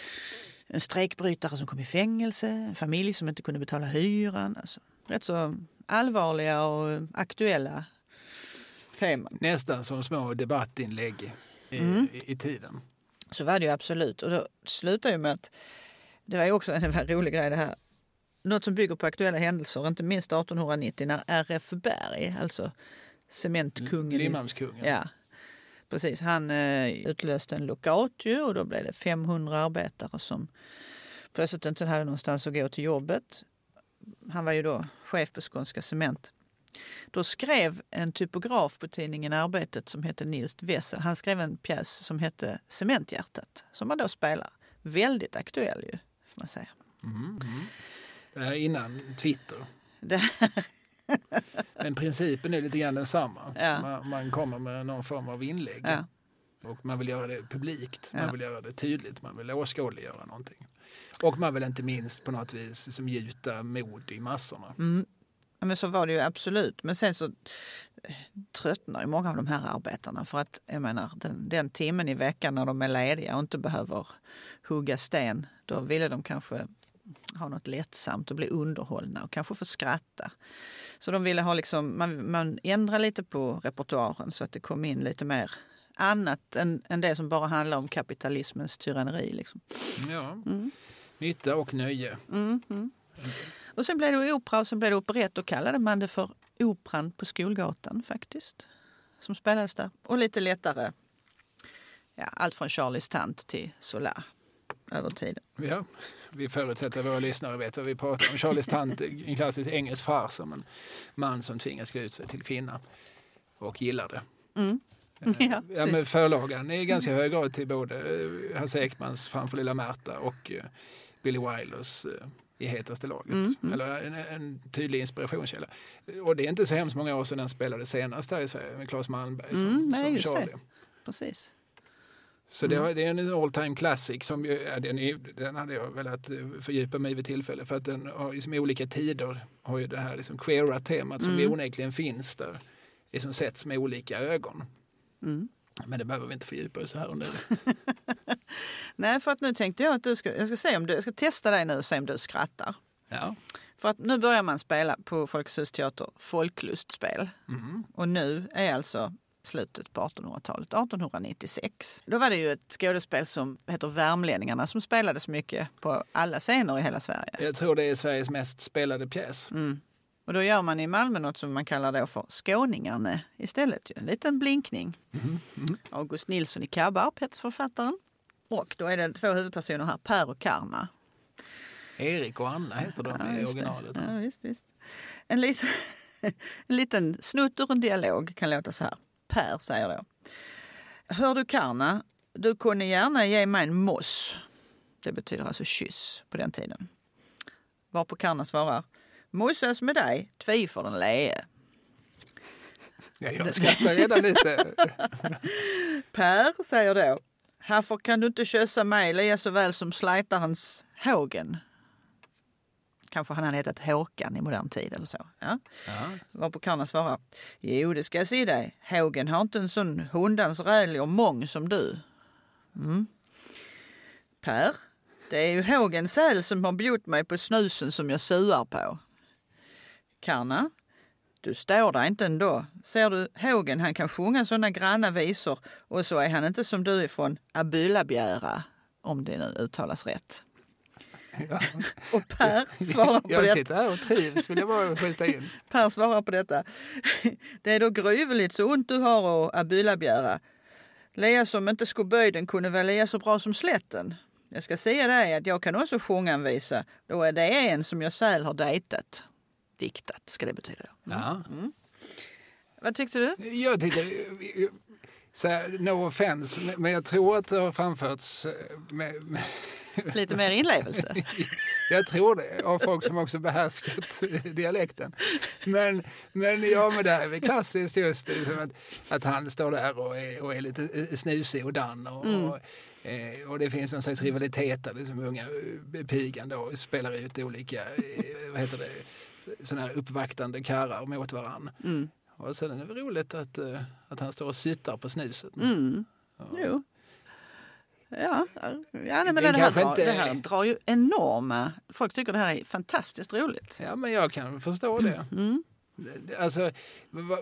en strejkbrytare som kom i fängelse, en familj som inte kunde betala hyran. Alltså rätt så allvarliga och aktuella teman. Nästan som små debattinlägg i, Mm. i, i tiden. Så var det ju absolut. Och då slutar ju med att det var ju också en väldigt rolig grej det här. Något som bygger på aktuella händelser, inte minst 1890 när RF Berg, alltså cementkungen. Limhamnskungen. Ja, precis. Han eh, utlöste en lockout ju, och då blev det 500 arbetare som plötsligt inte hade någonstans att gå till jobbet. Han var ju då chef på Skånska Cement. Då skrev en typograf på tidningen Arbetet som hette Nils Wessel, han skrev en pjäs som hette Cementhjärtat som man då spelar. Väldigt aktuell ju, får man säga. Mm, mm. Det här är innan Twitter. Det, Men principen är lite grann densamma. Ja. Man, man kommer med någon form av inlägg. ja. Och man vill göra det publikt, man Ja. vill göra det tydligt, man vill åskådliggöra någonting. Och man vill inte minst på något vis som gjuta mod i massorna. Mm. Ja, men så var det ju absolut. Men sen så eh, tröttnar många av de här arbetarna för att jag menar den, den timmen i veckan när de är lediga och inte behöver hugga sten, då ville de kanske ha något lättsamt och bli underhållna och kanske få skratta. Så de ville ha liksom, man, man ändrar lite på repertoaren så att det kom in lite mer annat än, än det som bara handlar om kapitalismens tyranneri. Liksom. Ja. Mm. Nytta och nöje. Mm, mm. Och sen blev det opera och sen blev det operett. Då kallade man det för Operan på Skolgatan faktiskt. Som spelades där. Och lite lättare, ja, allt från Charlies tant till Solar över tiden. Ja, vi förutsätter att våra lyssnare vet vad vi pratar om. Charlies tant, en klassisk engelsk fars om en man som tvingas klä ut sig till kvinna och gillar det. Mm. Eh, Ja, ja, men förlagan är i ganska hög grad till både eh, Hasse Ekmans Framför lilla Märta och eh, Billy Wilders I hetaste laget. Mm, mm. Eller en, en tydlig inspirationskälla. Och det är inte så hemskt många år sedan den spelade senast här i Sverige med Claes Malmberg som, Mm, nej, som just det. Charlie. Precis. Så Mm. det, har- det är en all time classic som ju, ja, den, är, den hade jag velat eh, fördjupa mig vid tillfälle för att den har liksom i olika tider har ju det här liksom queera temat som Mm. onekligen finns där. Liksom setts med olika ögon. Mm. Men det behöver vi inte fördjupa oss här och nu. Nej, för att nu tänkte jag att du ska, jag ska, se om du, jag ska testa dig nu och se om du skrattar. Ja. För att nu börjar man spela på Folkets Hus Teater folklustspel. Mm. Och nu är alltså slutet på 1800-talet, 1896. Då var det ju ett skådespel som heter Värmlänningarna som spelades mycket på alla scener i hela Sverige. Jag tror det är Sveriges mest spelade pjäs. Mm. Och då gör man i Malmö något som man kallar då för Skåningarna istället. Ju. En liten blinkning. August Nilsson i Kabbarp heter författaren. Och då är det två huvudpersoner här, Per och Karma. Erik och Anna heter de Ja, i originalet. Ja, visst, visst. En, liten, en liten snutt ur en dialog kan låta så här. Per säger då. Hör du Karna, du kunde gärna ge mig en moss. Det betyder alltså kyss på den tiden. Varpå Karna svarar. Mossas med dig, tvi för den lee. Ja, jag skrattar redan lite. Per säger då. Härför kan du inte kyssa mig lika så väl som slajtarens Hågen. Kanske han hade hetat Håkan i modern tid eller så. Ja. Ja. Varpå Karna svarar. Jo, det ska jag se dig. Hågen har inte en sån hundans rälig och mång som du. Mm. Per, det är ju Hågen säl som har bjudit mig på snusen som jag suar på. Karna, du står där inte ändå. Ser du Hågen, han kan sjunga såna granna visor och så är han inte som du ifrån Abylabjära, om det nu uttalas rätt. Ja. Och Per svarar på Jag detta. sitter här och trivs vill jag bara skjuta in. Per svarar på detta. Det är då gryveligt så ont du har att abylabjära. Lea som inte skulle böjden kunde väl lea så bra som slätten. Jag ska säga dig att jag kan också sjunga en visa. Då är det en som jag säl har dejtat. Diktat ska det betyda. Ja. Vad tyckte du? Jag tyckte, så här, no offense, men jag tror att det har framförts eh, med, med, lite mer inlevelse. Jag tror det, av folk som också behärskat dialekten. Men, men, ja, men det här är väl klassiskt just liksom att, att han står där och är, och är lite snusig och dan. Och, mm. och, eh, och det finns någon slags rivalitet där liksom unga eh, pigan då spelar ut olika eh, vad heter det, sådana här uppvaktande karrar mot varann. Mm. Och sen är det roligt att, att han står och syttar på snuset. Mm. Ja. Jo. Ja, ja nej, men det, det, här drar, inte... det här drar ju enorma... Folk tycker det här är fantastiskt roligt. Ja, men jag kan förstå det. Mm. Alltså,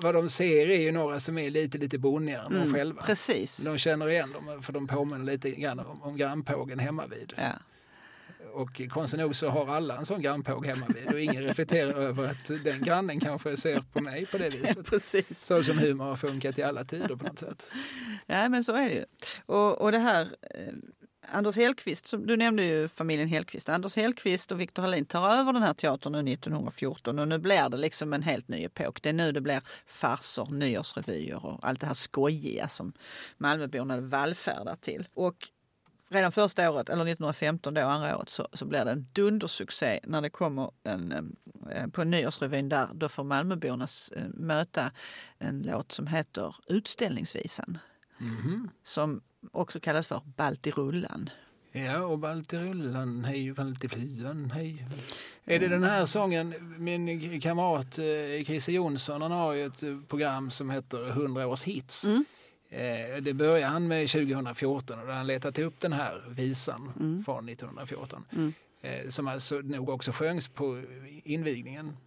vad de ser är ju några som är lite, lite bonnigare än mm, de själva. Precis. De känner igen dem, för de påminner lite grann om, om grannpågen hemma vid. Ja. Och konstigt nog så har alla en sån grannpåg hemma vid och ingen reflekterar över att den grannen kanske ser på mig på det viset. Precis. Så som humor har funkat i alla tider på något sätt. Ja men så är det ju. Och, och det här eh, Anders Hellqvist, som, du nämnde ju familjen Hellqvist. Anders Hellqvist och Viktor Hallin tar över den här teatern nu 1914 och nu blir det liksom en helt ny epok. Det är nu det blir farser, nyårsrevyer och allt det här skojiga som Malmöborna vallfärdar till. Och redan första året, eller 1915 då, andra året, så, så blir det en dundersuccé när det kommer en, eh, på nyårsrevyn där. Då får Malmöborna eh, möta en låt som heter Utställningsvisan. Mm. Som också kallas för Baltirullan. Ja, och Baltirullan, hej Baltifluan, hej. Är det den här sången, min kamrat eh, Christer Jonsson, han har ju ett program som heter 100 års hits. Mm. Eh, det började han med 2014 och han letat upp den här visan mm. från 1914. Mm. Eh, som alltså nog också sjöngs på invigningen.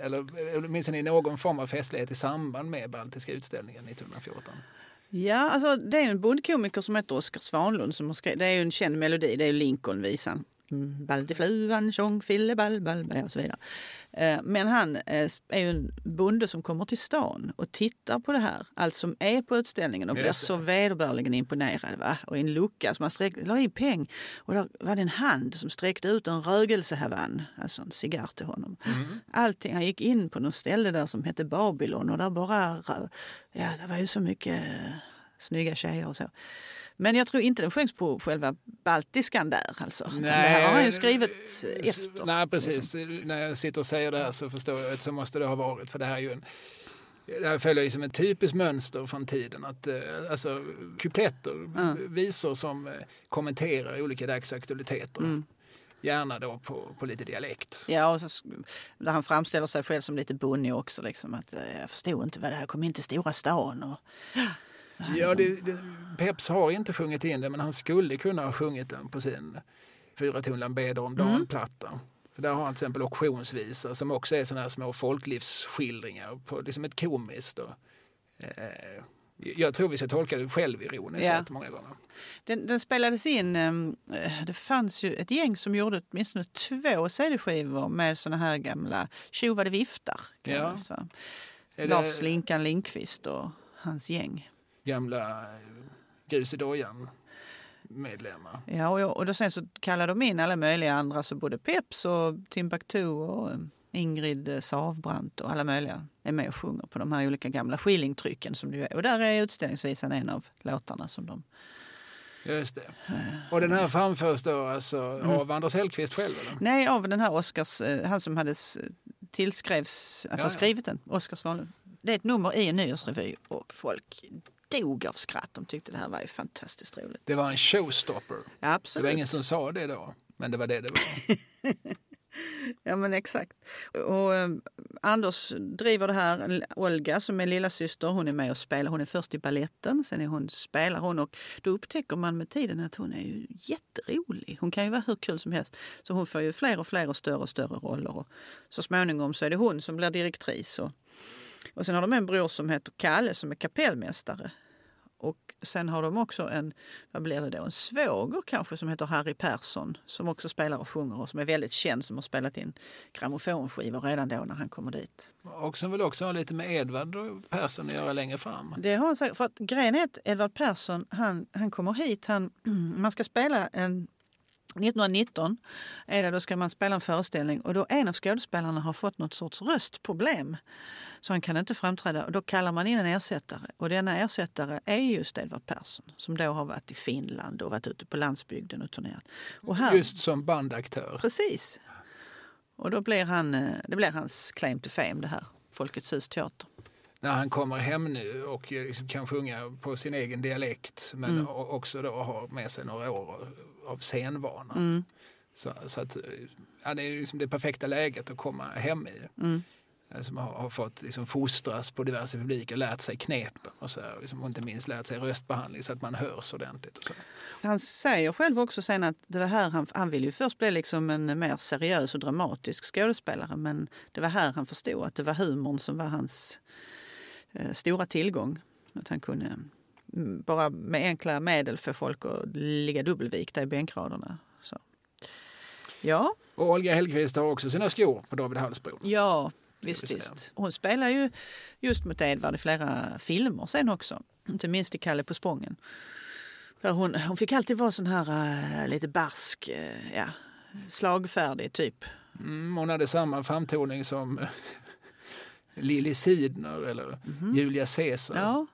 Eller åtminstone i någon form av festlighet i samband med Baltiska utställningen 1914. Ja, alltså det är en bondkomiker som heter Oskar Svanlund som har skrivit, det är ju en känd melodi, det är Lincolnvisan. Baldifluan, tjong, fille, ball, ball, och så vidare. Eh, men han eh, är ju en bonde som kommer till stan och tittar på det här, allt som är på utställningen och blir så vederbörligen imponerad. Va? Och i en lucka som han sträck, la in peng och där var det en hand som sträckte ut en rögelsehavann, alltså en cigarr till honom. Mm. Allting, han gick in på något ställe där som hette Babylon och där bara, ja det var ju så mycket snygga tjejer och så. Men jag tror inte den sjöngs på själva baltiskan där. Alltså. Nej, det här har han ju skrivit efter. Nej, precis. Liksom. När jag sitter och säger det här så förstår jag att så måste det ha varit. För det här är ju en, det här följer liksom ett typiskt mönster från tiden. Att, eh, alltså, kupletter, mm. visor som eh, kommenterar olika dagsaktualiteter. Mm. Gärna då på, på lite dialekt. Ja, och så, där han framställer sig själv som lite bonnig också. Liksom, att, eh, jag förstod inte vad det här kom in till stora stan. Och, Ja, det, det, Peps har inte sjungit in det men han skulle kunna ha sjungit den på sin Fyra tunnland beder om dagen-platta. Mm. För där har han till exempel auktionsvisa som också är sådana här små folklivsskildringar på liksom ett komiskt och, eh, jag tror vi ska tolka det självironiskt ja. många gånger. Den, den, spelades in, ehm, eh, det fanns ju ett gäng som gjorde åtminstone två CD-skivor med såna här gamla tjovade viftar. Ja. Lars Linkan Linkvist och hans gäng gamla grus i dojan medlemmar. Ja, och, och då sen så kallar de in alla möjliga andra, så både Peps och Timbuktu och eh, Ingrid eh, Savbrant och alla möjliga är med och sjunger på de här olika gamla skillingtrycken som det är. Och där är utställningsvisan en av låtarna som de Just det. Eh. Och den här framförs då alltså mm. av Anders Hellqvist själv? Eller? Nej, av den här Oscars, han som hade tillskrevs att ja, ha skrivit den, Oskar Svanlund. Det är ett nummer i en nyårsrevy och folk dog av skratt. De tyckte det här var ju fantastiskt roligt. Det var en showstopper. Absolut. Det var ingen som sa det då, men det var det det var. ja men exakt. Och eh, Anders driver det här. Olga som är lilla syster, hon är med och spelar. Hon är först i balletten, sen är hon, spelar hon och då upptäcker man med tiden att hon är ju jätterolig. Hon kan ju vara hur kul som helst. Så hon får ju fler och fler och större och större roller. Och så småningom så är det hon som blir direktris. Och och sen har de en bror som heter Kalle som är kapellmästare. Och sen har de också en, vad blir det då, en svåger kanske som heter Harry Persson som också spelar och sjunger och som är väldigt känd som har spelat in grammofonskivor redan då när han kommer dit. Och som vill också ha lite med Edvard Persson att göra längre fram. Det har han sagt. För att grejen är att Edvard Persson, han, han kommer hit, han, man ska spela en 1919 är det, då ska man spela en föreställning och då en av skådespelarna har fått något sorts röstproblem. Så han kan inte framträda och då kallar man in en ersättare. Och denna ersättare är just Edvard Persson som då har varit i Finland och varit ute på landsbygden och turnerat. Och här, Just som bandaktör. Precis. Och då blir han, eh, det blir hans claim to fame det här. Folkets hus teater. När han kommer hem nu och liksom kan sjunga på sin egen dialekt men Mm. också då har med sig några år av scenvana. Mm. Så, så att, ja, det är liksom det perfekta läget att komma hem i. Mm. Som har, har fått liksom fostras på diverse publiker, lärt sig knepen och, så här, liksom, och inte minst lärt sig röstbehandling så att man hörs ordentligt. Och så. Han säger själv också sen att det var här han, han ville ju först bli liksom en mer seriös och dramatisk skådespelare men det var här han förstod att det var humorn som var hans eh, stora tillgång. Att han kunde mm, bara med enkla medel få folk att ligga dubbelvikta i bänkraderna. Så. Ja, Och Olga Hellqvist har också sina skor på David Hallsbro. ja visst, visst. Hon spelar ju just mot Edvard i flera filmer sen också. Inte minst i Kalle på Spången. Där hon, hon fick alltid vara sån här eh, lite barsk, eh, ja, slagfärdig typ. Mm, hon hade samma framtoning som eh, Lili Sidner eller Julia Caesar. Ja,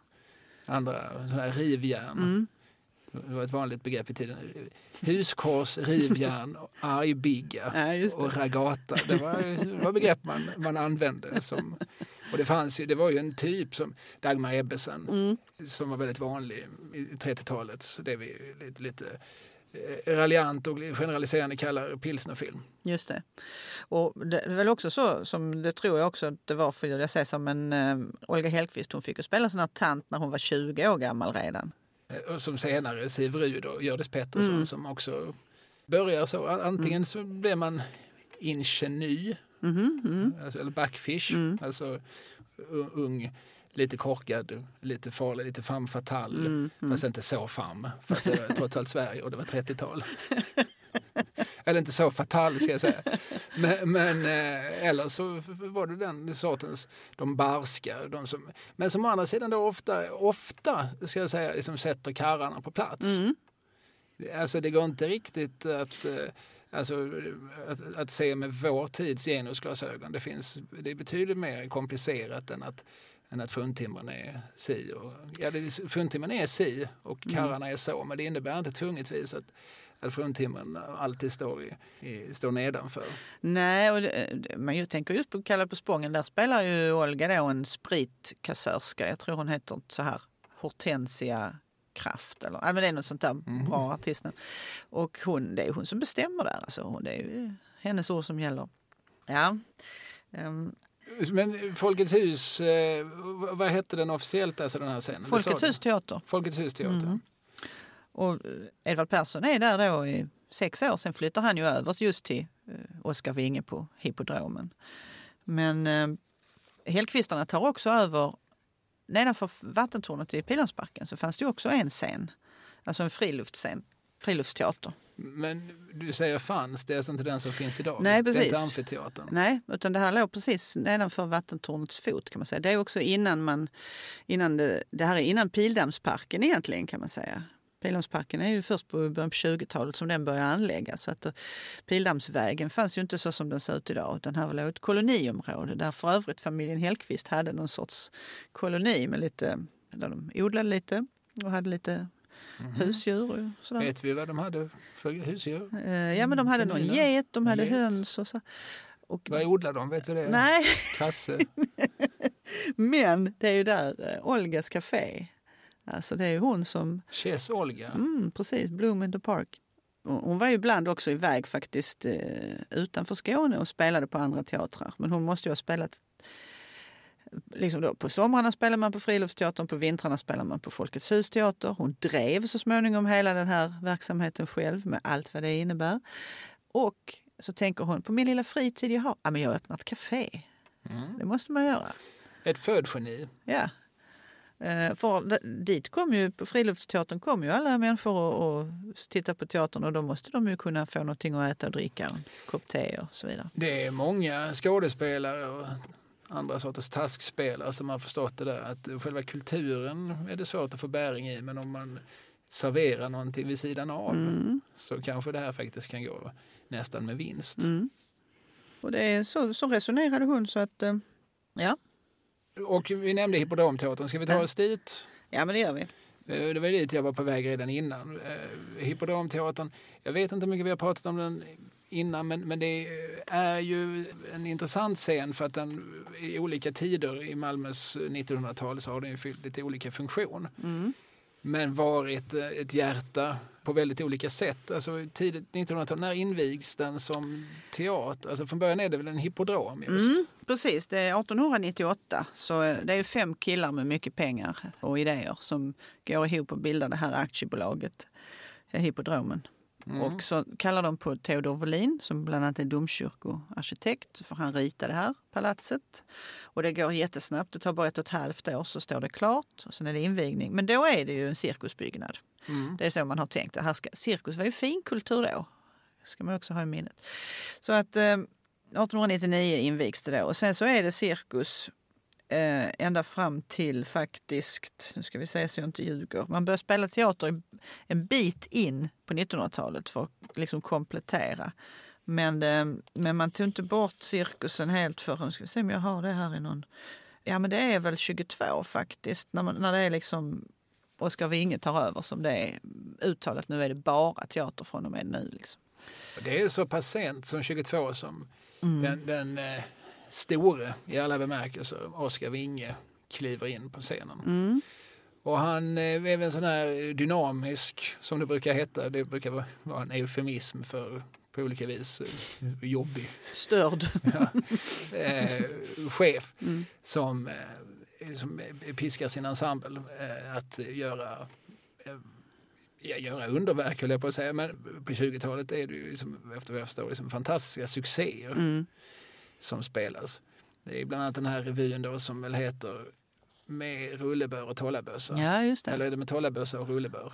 Andra sådana här rivjärn. mm, Det var ett vanligt begrepp i tiden. Huskors, rivjärn, argbigga ja och ragata. Det var, det var begrepp man, man använde. Som, och det, fanns ju, det var ju en typ som Dagmar Ebbesen Mm, som var väldigt vanlig i 30-talet. Så det vi lite, lite eh, raljant och generaliserande kallar pilsnerfilm. just det. Och det är väl också så, som det tror jag också att det var för jag säger som en eh, Olga Hellqvist, hon fick ju spela sån här tant när hon var 20 år gammal redan. Eh, Och som senare Siv Ryd och Hjördis Pettersson Mm. som också börjar så. Antingen så blir man ingeny Mhm, mm, alltså, eller backfish, Mm. alltså ung, lite korkad, lite farlig, lite femme fatale. mm, mm. Fast inte så femme, för att det var trots allt Sverige och det var 30-tal. eller inte så fatal ska jag säga. Men, men eh, eller så var det den sortens, de barska. De som, men som å andra sidan då ofta, ofta ska jag säga, liksom sätter karlarna på plats. Mm. Alltså det går inte riktigt att, eh, alltså, att, att se med vår tids genusglasögon. Det, finns, det är betydligt mer komplicerat än att, än att fruntimren är si. Och, ja, det är- fruntimren är si och Mm. karlarna är så, men det innebär inte tvungetvis att, att fruntimren alltid står, i, i, står nedanför. Nej, och det, det- men jag tänker just på Kalle på Spången. Där spelar ju Olga då en spritkassörska. Jag tror hon heter så här Hortensia Kraft. Eller, ja, men det är något sånt där Mhm. bra artistnamn. Och hon, det är hon som bestämmer där. Alltså, det är ju hennes ord som gäller. Ja. Ehm, Men Folkets hus, eh, vad- hette den officiellt, alltså den här scenen? Folkets hus teater. Folkets hus teater. Mm. Och eh, Edvard Persson är där då i sex år. Sen flyttar han ju över just till eh, Oskar Winge på Hippodromen. Men eh, Hellkvistarna tar också över nedanför vattentornet i Pildammsparken så fanns det också en scen. Alltså en friluftsscen, friluftsteater. Men du säger fanns, det är alltså inte den som finns idag? Nej, Det är precis. inte amfiteatern? Nej, utan det här låg precis nedanför vattentornets fot kan man säga. Det är också innan man, innan det, det här är innan Pildammsparken egentligen kan man säga. Pildammsparken är ju först på början på 20-talet som den började anläggas. Så att eh, Pildammsvägen fanns ju inte så som den ser ut idag utan här var ett koloniområde där för övrigt familjen Hellqvist hade någon sorts koloni med lite, där de odlade lite och hade lite husdjur och sådär. Vet vi vad de hade för husdjur? Eh, Ja men de hade någon get, de hade Get. höns och så. Och, Vad odlar de? Vet vi det? nej, Kasse? Men det är ju där eh, Olgas café. Alltså det är hon som, Chess Olga? mm, precis, Bloom in the Park. Hon var ju ibland också iväg faktiskt eh, utanför Skåne och spelade på andra teatrar. Men hon måste ju ha spelat Liksom då, på somrarna spelar man på Friluftsteatern, på vintrarna spelar man på Folkets husteater. Hon drev så småningom hela den här verksamheten själv med allt vad det innebär. Och så tänker hon, på min lilla fritid jag har, ja men jag öppnar ett café. Mm. Det måste man göra. Ett födgeni. Ja. Eh, För dit kom ju, på Friluftsteatern kom ju alla människor och, och titta på teatern och då måste de ju kunna få någonting att äta och dricka en kopp te och så vidare. Det är många skådespelare och andra sorters taskspelare som har förstått det där att själva kulturen är det svårt att få bäring i men om man serverar någonting vid sidan av Mm. så kanske det här faktiskt kan gå nästan med vinst. Mm. Och det är så, så resonerade hon så att, eh, ja. Och vi nämnde Hippodramteatern. Ska vi ta oss dit? Ja, men det gör vi. Eh, Det var dit jag var på väg redan innan. Eh, Hippodramteatern, jag vet inte hur mycket vi har pratat om den innan men, men det är ju en intressant scen för att den i olika tider i Malmös 1900-tal så har den fyllt lite olika funktion. Mm. Men varit eh, ett hjärta på väldigt olika sätt. Alltså tidigt 1900-tal, när invigs den som teater? Alltså från början är det väl en hippodrom? just? Mm, precis, det är 1898. Så eh, det är fem killar med mycket pengar och idéer som går ihop och bildar det här aktiebolaget, eh, Hippodromen. Mm. Och så kallar de på Theodor Wåhlin som bland annat är domkyrkoarkitekt för han ritade det här palatset. Och det går jättesnabbt, det tar bara ett och ett halvt år så står det klart och sen är det invigning. Men då är det ju en cirkusbyggnad. Mm. Det är så man har tänkt. Det här ska, cirkus var ju finkultur då. Det ska man också ha i minnet. Så att eh, 1899 invigs det då och sen så är det cirkus eh, ända fram till faktiskt, nu ska vi se så jag inte ljuger, man börjar spela teater en bit in på 1900-talet för att liksom komplettera. Men, eh, men man tog inte bort cirkusen helt förrän, nu ska vi se om jag har det här i någon, ja men det är väl 22 faktiskt, när, man, när det är liksom Oskar Winge tar över som det är uttalat. Nu är det bara teater från och med nu. Liksom. Det är så pass sent som 22 som Mm. den, den eh, store i alla bemärkelser, Oskar Winge, kliver in på scenen. Mm. Och han eh, är väl en sån här dynamisk, som det brukar heta, det brukar vara- en eufemism för på olika vis eh, jobbig Störd. ja, eh, chef Mm. som, eh, som piskar sin ensemble att göra ja, göra underverk höll jag på att säga, men på 20-talet är det ju liksom, efter vad jag förstår liksom fantastiska succéer Mm. Som spelas. Det är bland annat den här revyn då som väl heter Med rullebör och tollabössa. Ja, just det. Eller är det med tollabössa och rullebör?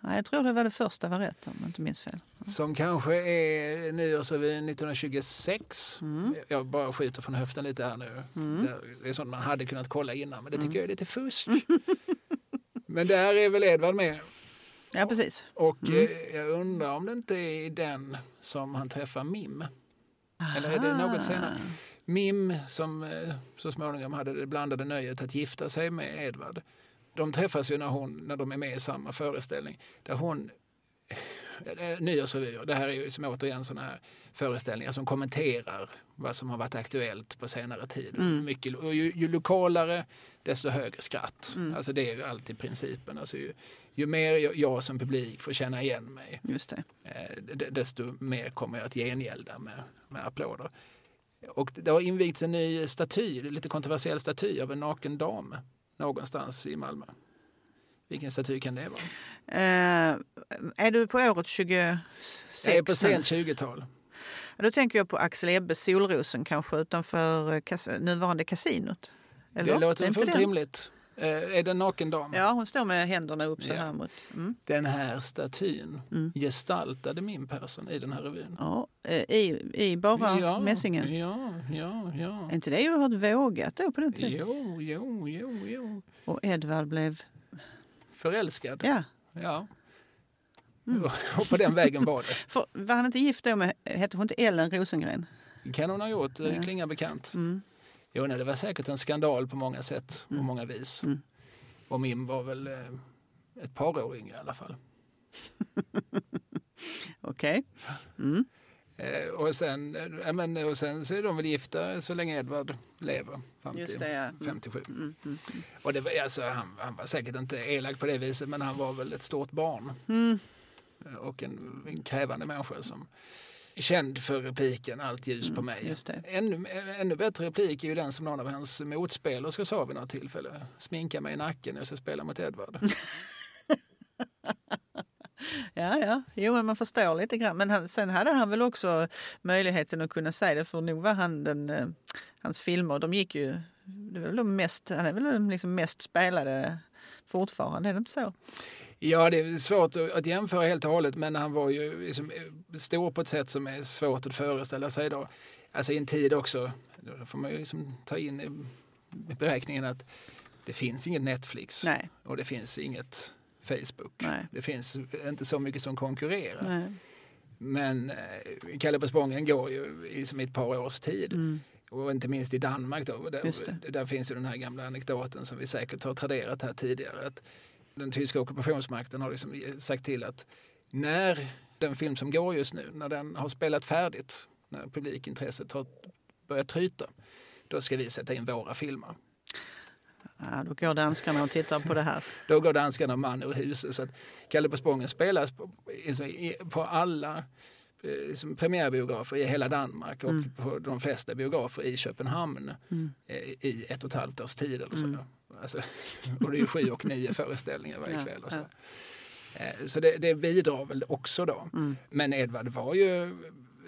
Ja, jag tror det var det första var rätt om jag inte minns fel. Som kanske är nyårsrevyn 1926. Mm. Jag bara skjuter från höften lite här nu. Mm. Det- Det är sånt man hade kunnat kolla innan, men det tycker Mm. jag är lite fusk. men där är väl Edvard med. Ja, precis. Och Mm. eh, jag undrar om det inte är den som han träffar Mim. Eller är det något senare? Mim som eh, så småningom hade det blandade nöjet att gifta sig med Edvard. De träffas ju när, hon, när de är med i samma föreställning. Där hon, eh, nyårsrevyer, det här är ju som återigen sådana här föreställningar som kommenterar vad som har varit aktuellt på senare tid. Mm. Mycket, och ju, ju lokalare desto högre skratt. Mm. Alltså det är ju alltid principen. Alltså ju, ju mer jag, jag som publik får känna igen mig det. eh, desto mer kommer jag att gengälda med, med applåder. Och det har invigts en ny staty, lite kontroversiell staty av en naken dam någonstans i Malmö. Vilken staty kan det vara? Eh, är du på året 26? Det är på sent 20-tal. Ja, Då tänker jag på Axel Ebbes Solrosen kanske utanför kas nuvarande kasinot. Eller? Det låter inte fullt rimligt. Eh, är det en naken dam? Ja, hon står med händerna upp så Ja. här mot... Mm. Den här statyn Mm. gestaltade min person i den här revyn. Ja, eh, i, I bara mässingen. Ja, ja, ja. Är inte det oerhört vågat då på den tiden? Jo, jo, jo, jo. Och Edvard blev... Förälskad. Ja. Ja. Mm. Och på den vägen var det. För, var han inte gift då med... Hette hon inte Ellen Rosengren? kan hon ha gjort. Det Ja. klingar bekant. Mm. Jo, nej, det var säkert en skandal på många sätt och Mm. många vis. Mm. Och min var väl eh, ett par år yngre i alla fall. Okej. Mm. Eh, och, sen, eh, men, och sen så är de väl gifta så länge Edvard lever. Fram till Just det, ja. Mm. 57. Mm. Mm. Och det var, alltså, han, han var säkert inte elak på det viset men han var väl ett stort barn. Mm. Och en, en krävande människa som känd för repliken Allt ljus på mig. Mm, Just det. Ännu, ännu bättre replik är ju den som någon av hans motspelare sa vid något tillfälle. Sminka mig i nacken jag ska spela mot Edvard. Ja, ja. Jo, men man förstår lite grann. Men han, sen hade han väl också möjligheten att kunna säga det. För nog var han den... Eh, hans filmer, de gick ju... Det var väl de mest, han är väl den liksom mest spelade fortfarande, är det inte så? Ja, det är svårt att jämföra helt och hållet, men han var ju liksom eh, stor på ett sätt som är svårt att föreställa sig idag. Alltså i en tid också, då får man ju liksom ta in i beräkningen att det finns inget Netflix Nej. och det finns inget Facebook. Nej. Det finns inte så mycket som konkurrerar. Nej. Men eh, Kalle på Spången går ju i som i ett par års tid. Mm. Och inte minst i Danmark då. Där, där finns ju den här gamla anekdoten som vi säkert har traderat här tidigare. Att den tyska ockupationsmakten har liksom sagt till att när den film som går just nu, när den har spelat färdigt, när publikintresset har börjat tryta, då ska vi sätta in våra filmer. Ja, då går danskarna och tittar på det här. Då går danskarna man ur huset. Så att Kalle på Spången spelas på, alltså, på alla liksom, premiärbiografer i hela Danmark och Mm. på de flesta biografer i Köpenhamn Mm. eh, i ett och ett halvt års tid. Eller så. Alltså, och det är sju och nio föreställningar varje kväll. Och så. Eh, så det, det bidrar väl också då. Mm. Men Edvard var ju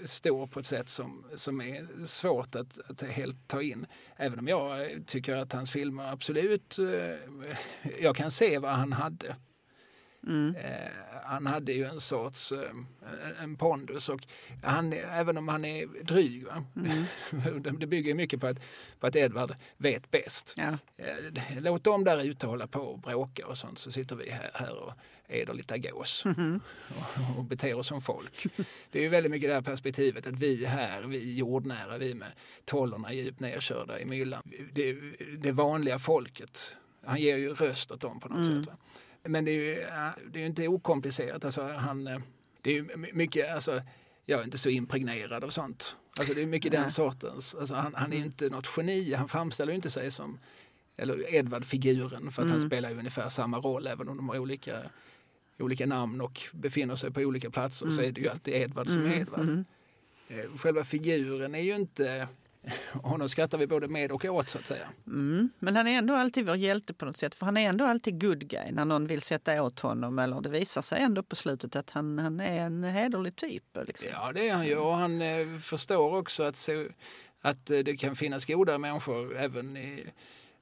stor på ett sätt som, som är svårt att, att helt ta in. Även om jag tycker att hans filmer absolut, jag kan se vad han hade. Mm. Eh, han hade ju en sorts eh, en- pondus och han, även om han är dryg? Mm. det bygger mycket på att, på att Edvard vet bäst. Ja. Eh, Låt dem där ute hålla på och bråka och sånt så sitter vi här, här och äter lite gås Mhm. och, och beter oss som folk. Det är ju väldigt mycket det här perspektivet att vi här, vi jordnära, vi med tollorna djupt nerkörda i myllan. Det, det vanliga folket, han ger ju röst åt dem på något Mm. sätt. Va? Men det är ju eh, det är inte okomplicerat. Alltså, han, eh, det är mycket, alltså, jag är inte så impregnerad av sånt. Alltså, det är mycket den sortens. Alltså, han, han är Mm. inte något geni, han framställer inte sig som eller Edvard-figuren för att han Mm. spelar ju ungefär samma roll även om de har olika, olika namn och befinner sig på olika platser så Mm. är det ju alltid Edvard som är Mm. Edvard. Mm. Eh, Själva figuren är ju inte, honom skrattar vi både med och åt så att säga. Mm. Men han är ändå alltid vår hjälte på något sätt. För han är ändå alltid good guy när någon vill sätta åt honom. Eller det visar sig ändå på slutet att han, han är en hederlig typ. Liksom. Ja det är han ju och han eh, förstår också att, se, att eh, det kan finnas goda människor även, i,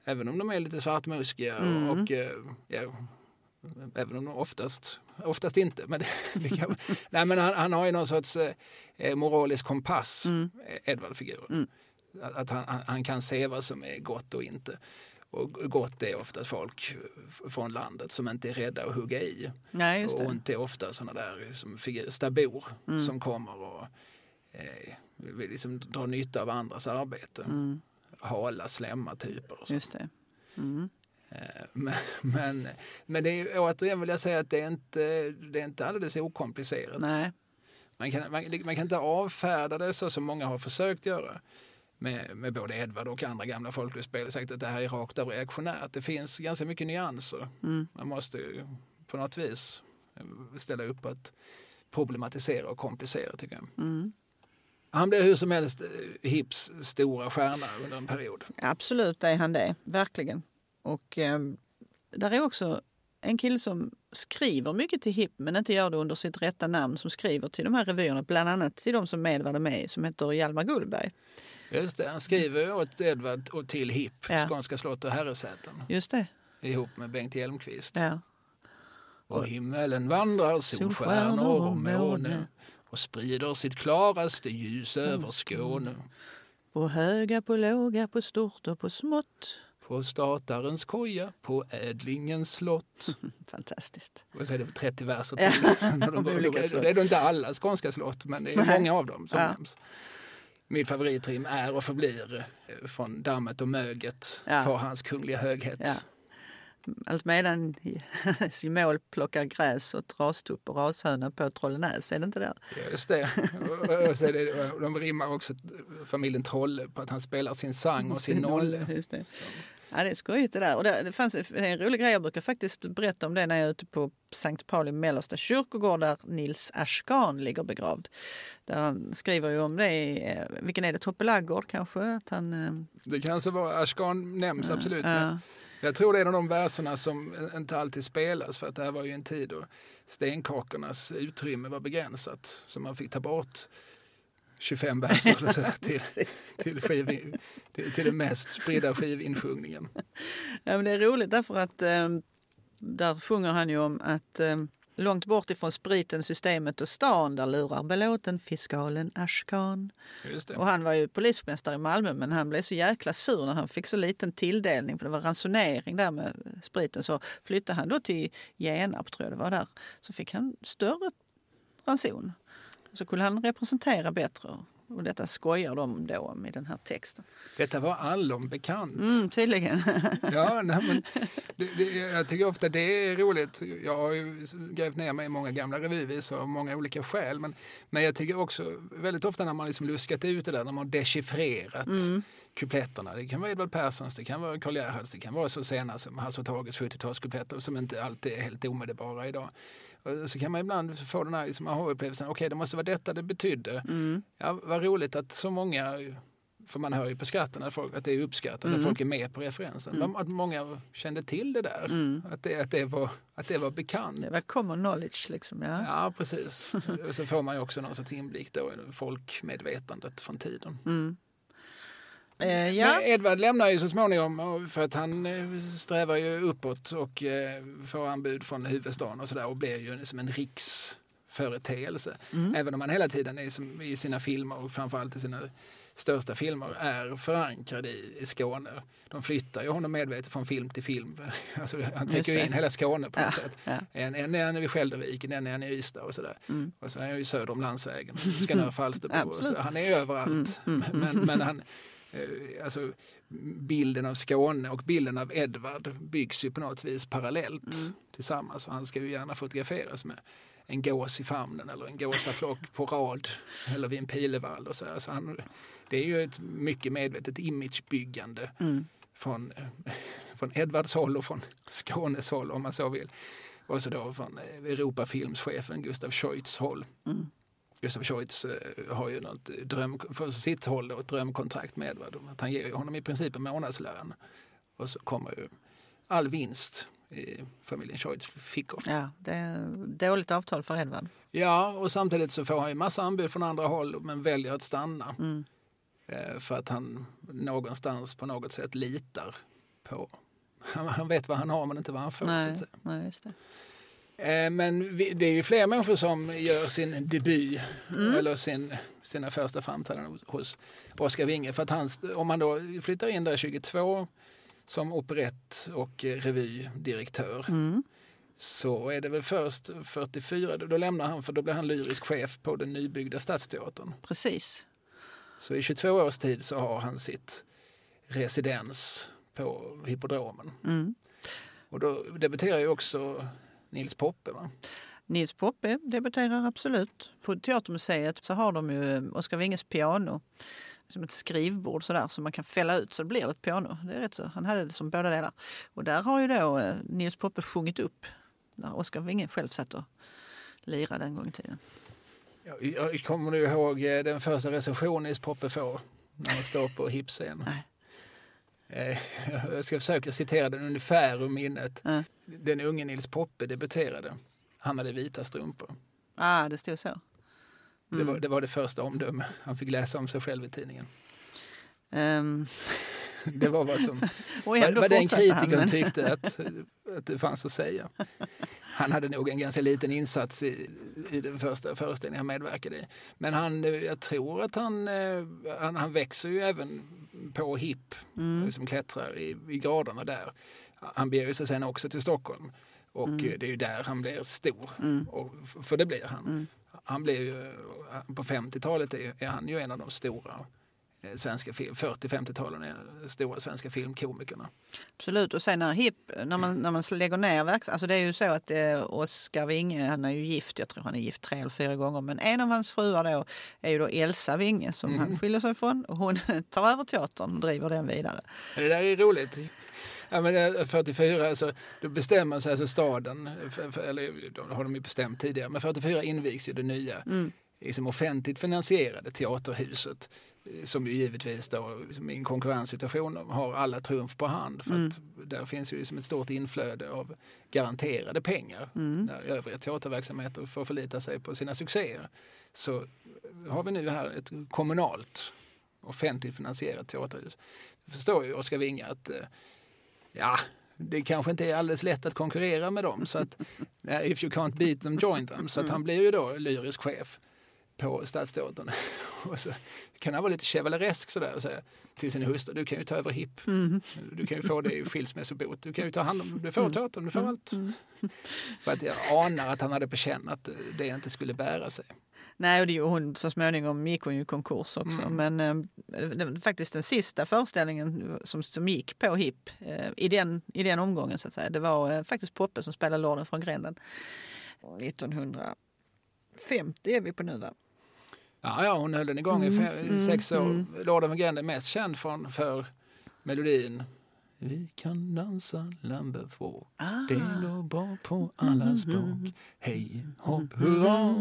även om de är lite svartmuskiga Mm. och eh, ja, även om de oftast, oftast inte. Men, kan, nej, men han, han har ju någon sorts eh, moralisk kompass, Mm. eh, Edvard-figuren. Mm. Att, han, han, kan se vad som är gott och inte. Och gott är oftast folk från landet som inte är rädda att hugga i. Nej, Och är ofta sådana där som figur, stabor Mm. som kommer och eh, vill liksom dra nytta av andras arbete. Mm. Hala, slämma typer. Och så. Just det. Mm. Eh, men, men, men det är, återigen vill jag säga att det är inte, det är inte alldeles okomplicerat. Nej. Man, kan, man, man kan inte avfärda det så som många har försökt göra. Med, med både Edvard och andra gamla folkspel sagt att det här är rakt av reaktionärt. Det finns ganska mycket nyanser. Mm. Man måste ju på något vis eh, ställa upp att problematisera och komplicera tycker jag. Mm. Han blev hur som helst eh, Hips stora stjärna under en period. Absolut är han det, verkligen. Och eh, där är också en kille som skriver mycket till HIP men inte gör det under sitt rätta namn som skriver till de här revyerna, bland annat till de som Edvard är med i, som heter Hjalmar Gullberg. Just det, han skriver åt Edvard och till Hipp, Ja. Skånska slott och herresäten, Just det. ihop med Bengt Hjelmqvist. Ja. Och himmelen vandrar solstjärnor och måne och sprider sitt klaraste ljus över Skåne. På höga, på låga, på stort och på smått. På statarens koja, på ädlingens slott. Fantastiskt. Och så är det väl 30 verser Ja, till. De, om olika det, är då inte alla skånska slott, men det är många av dem som Ja. Min favoritrim är och förblir eh, från Dammet och möget Ja. för hans kungliga höghet. Ja. Allt medan Simol plockar gräs och rastupp och rashöna på Trollenäs, är det inte där? Just det. Och- så det. De rimmar också familjen Trolle på att han spelar sin sang och sin nolle. Just det. Ja, det är skojigt det där. Och det, det, fanns, en rolig grej, jag brukar faktiskt berätta om det när jag är ute på Sankt Pauli Mellersta kyrkogård där Nils Ashkan ligger begravd. Där han skriver ju om det, i, eh, vilken är det, Toppe Laggård kanske? Att han, eh, Det kan alltså vara, Ashkan nämns absolut. ja. Jag tror det är en av de verserna som inte alltid spelas för att det här var ju en tid då stenkakornas utrymme var begränsat. Så man fick ta bort 25 verser eller så där till, till, skiv, till, till den mest spridda skivinsjungningen. Ja, men det är roligt därför att eh, där sjunger han ju om att eh, långt bort ifrån spriten, systemet och stan där lurar belåten fiskalen Ashkan. Och han var ju polismästare i Malmö men han blev så jäkla sur när han fick så liten tilldelning. För det var ransonering där med spriten. Så flyttade han då till Genarp tror jag det var där. Så fick han större ranson. Så kunde han representera bättre. Och detta skojar de då om i den här texten. Detta var allom bekant. Mm, tydligen. Ja, nej, men det, det, jag tycker ofta det är roligt. Jag har ju grävt ner mig i många gamla revyvisor av många olika skäl. Men, men jag tycker också väldigt ofta när man liksom luskat ut det där, när man har dechiffrerat mm. kupletterna. Det kan vara Edvard Perssons, det kan vara Karl Gerhards, det kan vara så sena som Hasse och Tages 70-talskupletter som inte alltid är helt omedelbara idag. Så kan man ibland få den här liksom, aha-upplevelsen, okej okay, det måste vara detta det betydde. Mm. Ja, vad roligt att så många för man hör ju på skratten att, folk, att det är uppskattat, mm. att folk är med på referensen. Mm. Att många kände till det där, mm. att, det, att, det var, att det var bekant. Det var common knowledge liksom. Ja, ja precis. så får man ju också någon sorts inblick då i folkmedvetandet från tiden. Mm. Eh, ja. Men Edvard lämnar ju så småningom för att han eh, strävar ju uppåt och eh, får anbud från huvudstaden och sådär och blir ju som en riksföreteelse. Mm. Även om han hela tiden är som, i sina filmer och framförallt i sina största filmer är förankrad i, i Skåne. De flyttar ju honom medvetet från film till film. Alltså, han täcker in hela Skåne på något ja, sätt. Ja. En, en är han vid Skälderviken, en är han i Ystad och sådär. Mm. Och så är han ju söder om landsvägen, Skanör Falsterbo. Han är överallt. Mm, mm, men, men han, alltså, bilden av Skåne och bilden av Edvard byggs ju på något vis parallellt mm. tillsammans. Och han ska ju gärna fotograferas med en gås i famnen eller en gåsaflock på rad eller vid en pilevall. Och så. Alltså han, det är ju ett mycket medvetet imagebyggande mm. från, från Edvards håll och från Skånes håll om man så vill. Och så då från eh, Europafilmschefen Gustav Scheutz håll. Mm. Gustav Scheutz uh, har ju något dröm, för sitt håll då, ett drömkontrakt med Edvard. Att han ger honom i princip en månadslön. Och så kommer ju all vinst i familjen Scheutz fickor. Ja, det är dåligt avtal för Edvard. Ja, och samtidigt så får han ju massa anbud från andra håll men väljer att stanna. Mm. Eh, för att han någonstans på något sätt litar på... Han vet vad han har men inte vad han får. Nej, så nej, just det. Eh, men det är ju fler människor som gör sin debut mm. eller sin, sina första framträdanden hos Oscar Winge. För att han, om man då flyttar in där 22 som operett och revydirektör mm. så är det väl först 44, då lämnar han för då blir han lyrisk chef på den nybyggda Stadsteatern. Precis. Så i 22 års tid så har han sitt residens på Hippodromen. Mm. Och då debuterar ju också Nils Poppe. Va? Nils Poppe debuterar absolut. På Teatermuseet så har de ju Oskar Winges piano som ett skrivbord sådär som man kan fälla ut så det blir ett piano. Det är rätt så. Han hade det som båda delar. Och där har ju då eh, Nils Poppe sjungit upp när Oskar Winge själv satt och lirade en gång i tiden. Jag kommer du ihåg eh, den första recensionen Nils Poppe får när han står på hipscen? Nej. Eh, jag ska försöka citera den ungefär ur minnet. Mm. Den unge Nils Poppe debuterade. Han hade vita strumpor. Ah, det stod så. Mm. Det, var, det var det första omdöme han fick läsa om sig själv i tidningen. Um. Det var vad, som, vad, vad den kritikern tyckte att, att det fanns att säga. Han hade nog en ganska liten insats i, i den första föreställningen han medverkade i. Men han, jag tror att han, eh, han, han växer ju även på hipp, mm. som klättrar i, i graderna där. Han beger sig sen också till Stockholm och mm. det är ju där han blir stor. Mm. Och, för det blir han. Mm. Han blir ju, på 50-talet är, är han ju en av de stora Eh, svenska 40-50-talen är stora svenska filmkomikerna. Absolut och sen när HIP, när man, när man lägger ner verksamheten, alltså det är ju så att eh, Oskar Winge, han är ju gift, jag tror han är gift tre eller fyra gånger, men en av hans fruar då är ju då Elsa Winge som mm. han skiljer sig ifrån och hon tar över teatern och driver den vidare. Det där är roligt. Ja, men 44, eh, alltså, då bestämmer sig alltså staden, för, för, eller då har de ju bestämt tidigare, men 44 invigs ju det nya mm. liksom offentligt finansierade teaterhuset som ju givetvis då i en konkurrenssituation har alla trumf på hand. För mm. att där finns ju liksom ett stort inflöde av garanterade pengar. Mm. När övriga teaterverksamheter får förlita sig på sina succéer. Så har vi nu här ett kommunalt offentligt finansierat teaterhus. Det förstår ju Oskar Winge att eh, ja, det kanske inte är alldeles lätt att konkurrera med dem. Så att, if you can't beat them, join them. Så att han blir ju då lyrisk chef på Stadsteatern. och så kan han vara lite chevaleresk sådär och säga till sin hustru, du kan ju ta över HIP. Mm. Du kan ju få det i skilsmässobot. Du kan ju ta hand om, du får mm. teatern, du får mm. allt. Mm. För att jag anar att han hade på känn att det inte skulle bära sig. Nej, och det, hon, så småningom gick hon ju i konkurs också. Mm. Men eh, faktiskt den sista föreställningen som, som gick på HIP eh, i, den, i den omgången så att säga. Det var eh, faktiskt Poppe som spelade Lorden från gränden. 1950 är vi på nu va? Ja, ja, hon höll den igång i fem, Mm, sex år. mm. The Grand är mest känd från, för melodin Vi kan dansa Lambeth Walk Det går bra på alla språk Hej, hopp, hurra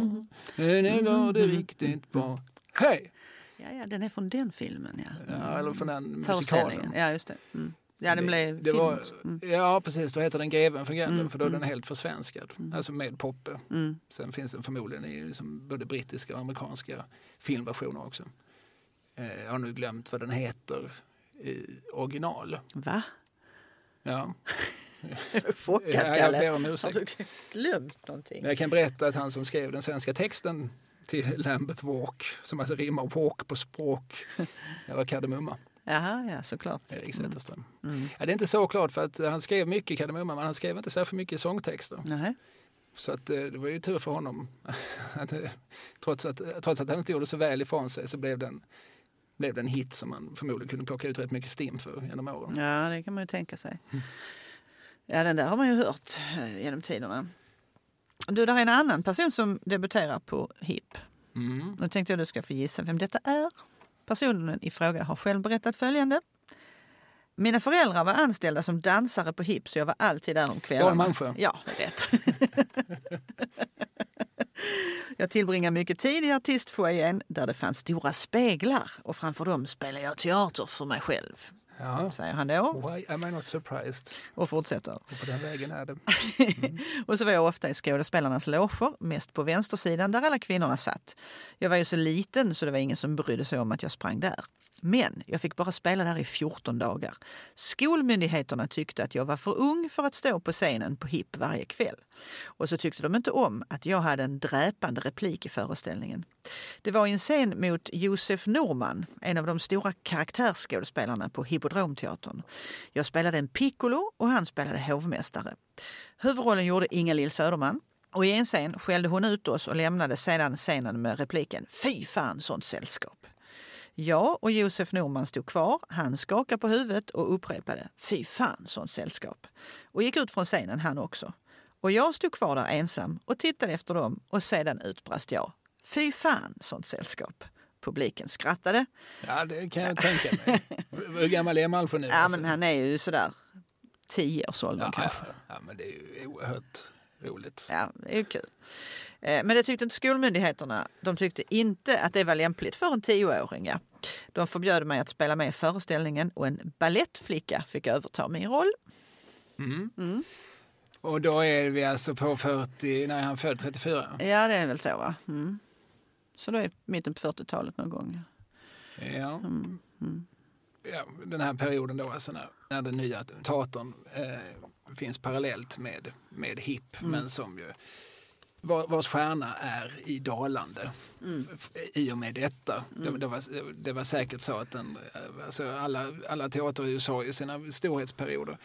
Nu går det riktigt bra Hej! Ja, ja, den är från den filmen ja. Ja, eller från den musikalen. Ja, just det. Mm. Ja, den blev det film var. Mm. Ja, precis. Då heter den Greven från Gränden Mm, för då är den mm. helt försvenskad. Alltså med Poppe. Mm. Sen finns den förmodligen i liksom både brittiska och amerikanska filmversioner också. Eh, jag har nu glömt vad den heter i original. Va? Ja, Chockad, ja jag Kalle. ber om Har du glömt någonting? Men jag kan berätta att han som skrev den svenska texten till Lambeth Walk, som alltså rimmar walk på språk, det var Kardemumma, Jaha, ja såklart. Erik Zetterström. Mm. Ja, det är inte så klart för att han skrev mycket Kardemumma men han skrev inte särskilt mycket sångtexter. Nej. Så att, eh, det var ju tur för honom. att, eh, trots, att, trots att han inte gjorde så väl ifrån sig så blev den, blev det en hit som man förmodligen kunde plocka ut rätt mycket stim för genom åren. Ja, det kan man ju tänka sig. Mm. Ja, den där har man ju hört eh, genom tiderna. Du, där är en annan person som debuterar på HIP. Mm. Nu tänkte jag du ska få gissa vem detta är. Personen i fråga har själv berättat följande. Mina föräldrar var anställda som dansare på HIP så jag var alltid där om kvällarna. Jan Malmsjö. Ja, rätt. jag tillbringade mycket tid i artistfoajén där det fanns stora speglar och framför dem spelade jag teater för mig själv. Ja. Säger han då Why am I not surprised? och fortsätter. Och på den vägen är det. Och så var jag ofta i skådespelarnas loger, mest på vänstersidan där alla kvinnorna satt. Jag var ju så liten så det var ingen som brydde sig om att jag sprang där. Men jag fick bara spela där i 14 dagar. Skolmyndigheterna tyckte att jag var för ung för att stå på scenen på HIP varje kväll. Och så tyckte de inte om att jag hade en dräpande replik i föreställningen. Det var i en scen mot Josef Norman, en av de stora karaktärsskådespelarna på Hippodromteatern. Jag spelade en piccolo och han spelade hovmästare. Huvudrollen gjorde Inga-Lill Söderman. Och i en scen skällde hon ut oss och lämnade sedan scenen med repliken Fy fan sånt sällskap. Jag och Josef Norman stod kvar. Han skakade på huvudet och upprepade Fy fan sånt sällskap. Och gick ut från scenen han också. Och jag stod kvar där ensam och tittade efter dem och sedan utbrast jag Fy fan sånt sällskap. Publiken skrattade. Ja, det kan jag tänka mig. Hur gammal är Malmsjö nu? Ja, alltså? men han är ju sådär tio års ålder ja, kanske. ja, ja, men det är ju oerhört roligt. Ja, det är ju kul. Eh, Men det tyckte inte skolmyndigheterna. De tyckte inte att det var lämpligt för en tioåring. De förbjöd mig att spela med i föreställningen och en ballettflicka fick överta min roll. Mm. Mm. Och då är vi alltså på 40, när han född 34? Ja, det är väl så va? Mm. Så då är mitten på 40-talet någon gång. Ja. Mm. Mm. ja, den här perioden då, alltså när, när den nya teatern eh, finns parallellt med, med HIP, Mm. men som ju vars stjärna är i dalande Mm. i och med detta. Det, det, var, det var säkert så att den, eh, alltså alla, alla teatrar i USA har ju sina storhetsperioder.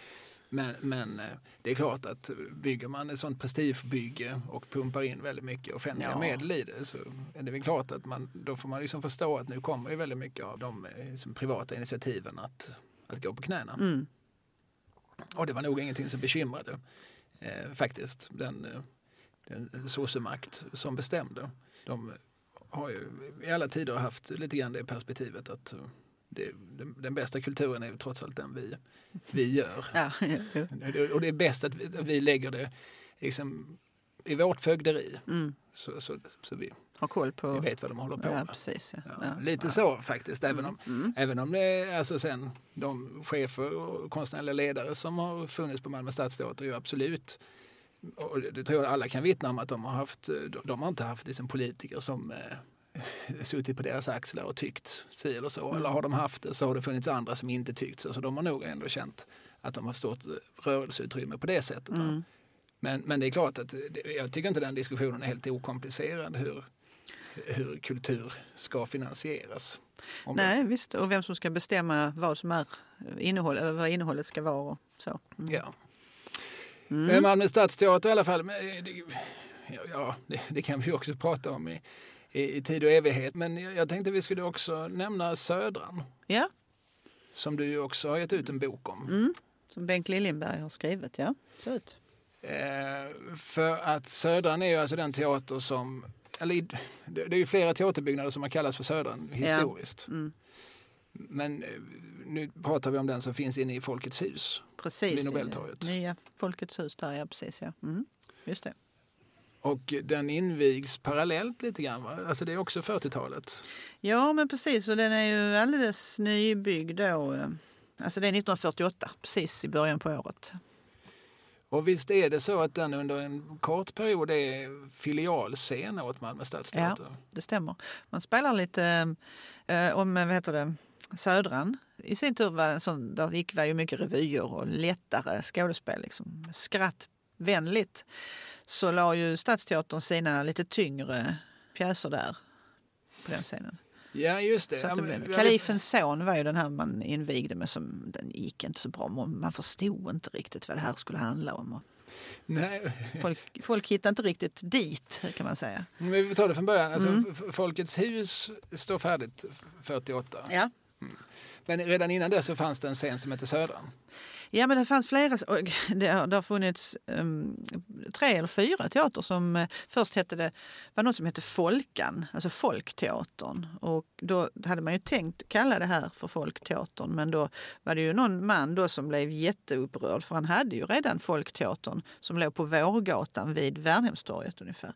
Men, men eh, det är klart att bygger man ett sånt prestigebygge och pumpar in väldigt mycket offentliga Ja. medel i det så är det väl klart att man, då får man liksom förstå att nu kommer ju väldigt mycket av de eh, som privata initiativen att, att gå på knäna. Mm. Och det var nog ingenting som bekymrade eh, faktiskt den, den sossemakt som bestämde. De har ju i alla tider haft lite grann det perspektivet att eh, det, den, den bästa kulturen är trots allt den vi, vi gör. Ja, jo. Och det är bäst att vi, att vi lägger det liksom, i vårt fögderi mm. så, så, så vi, Har koll på... vi vet vad de håller på Ja, med. precis. Ja. Ja, Ja. lite så faktiskt, även om, Mm. även om det är alltså sen de chefer och konstnärliga ledare som har funnits på Malmö stadsteater ju absolut och det tror jag alla kan vittna om att de har haft, de, de har inte haft liksom politiker som eh, suttit på deras axlar och tyckt si eller så. Mm. Eller har de haft det så har det funnits andra som inte tyckt så. Så de har nog ändå känt att de har stort eh, rörelseutrymme på det sättet. Mm. Men, men det är klart att det- jag tycker inte den diskussionen är helt okomplicerad hur, hur kultur ska finansieras. Om det- Nej, visst. Och vem som ska bestämma vad som är innehåll, eller vad innehållet ska vara så. Mm. Ja. Mm. Men Malmö stadsteater i alla fall, men det, ja, ja, det, det kan vi också prata om i, i, i tid och evighet. Men jag, jag tänkte vi skulle också nämna Södran Ja, som du också har gett ut en bok om. mm. som Bengt Liljenberg har skrivit. Ja, absolut. Eh, för att Södran är ju alltså den teater som, eller det det är ju flera teaterbyggnader som har kallats för Södran historiskt. Mm. Men eh, nu pratar vi om den som finns inne i Folkets hus. Precis. Vid Nobeltorget. Nya Folkets hus där, ja precis. Ja. Mm. Just det. Och den invigs parallellt lite grann va? Alltså det är också 40-talet. Ja, men precis. Och den är ju alldeles nybyggd då. eh, Alltså det är 1948, precis i början på året. Och visst är det så att den under en kort period är filialscen åt Malmö stadsteater? Det stämmer. Man spelar lite eh, om, vad heter det, Södran. I sin tur var en sån, där gick var ju mycket revyer och lättare skådespel. Liksom. Skrattvänligt. Så la ju Stadsteatern sina lite tyngre pjäser där på den scenen. Ja, just det. Så att det blev, ja, Kalifens son var ju den här man invigde med som den gick inte så bra. Man förstod inte riktigt vad det här skulle handla om. Nej, Folk, folk hittade inte riktigt dit kan man säga. men vi tar det från början. Alltså, Mm. Folkets hus står färdigt 48. Ja. Men redan innan det så fanns det en scen som heter Södran. Ja, men det fanns flera. Det har, det har funnits um, tre eller fyra teater som eh, först hette det var något som hette Folkan, alltså Folkteatern. Och då hade man ju tänkt kalla det här för Folkteatern, men då var det ju någon man då som blev jätteupprörd för han hade ju redan Folkteatern som låg på Vårgatan vid Värnhemstorget ungefär.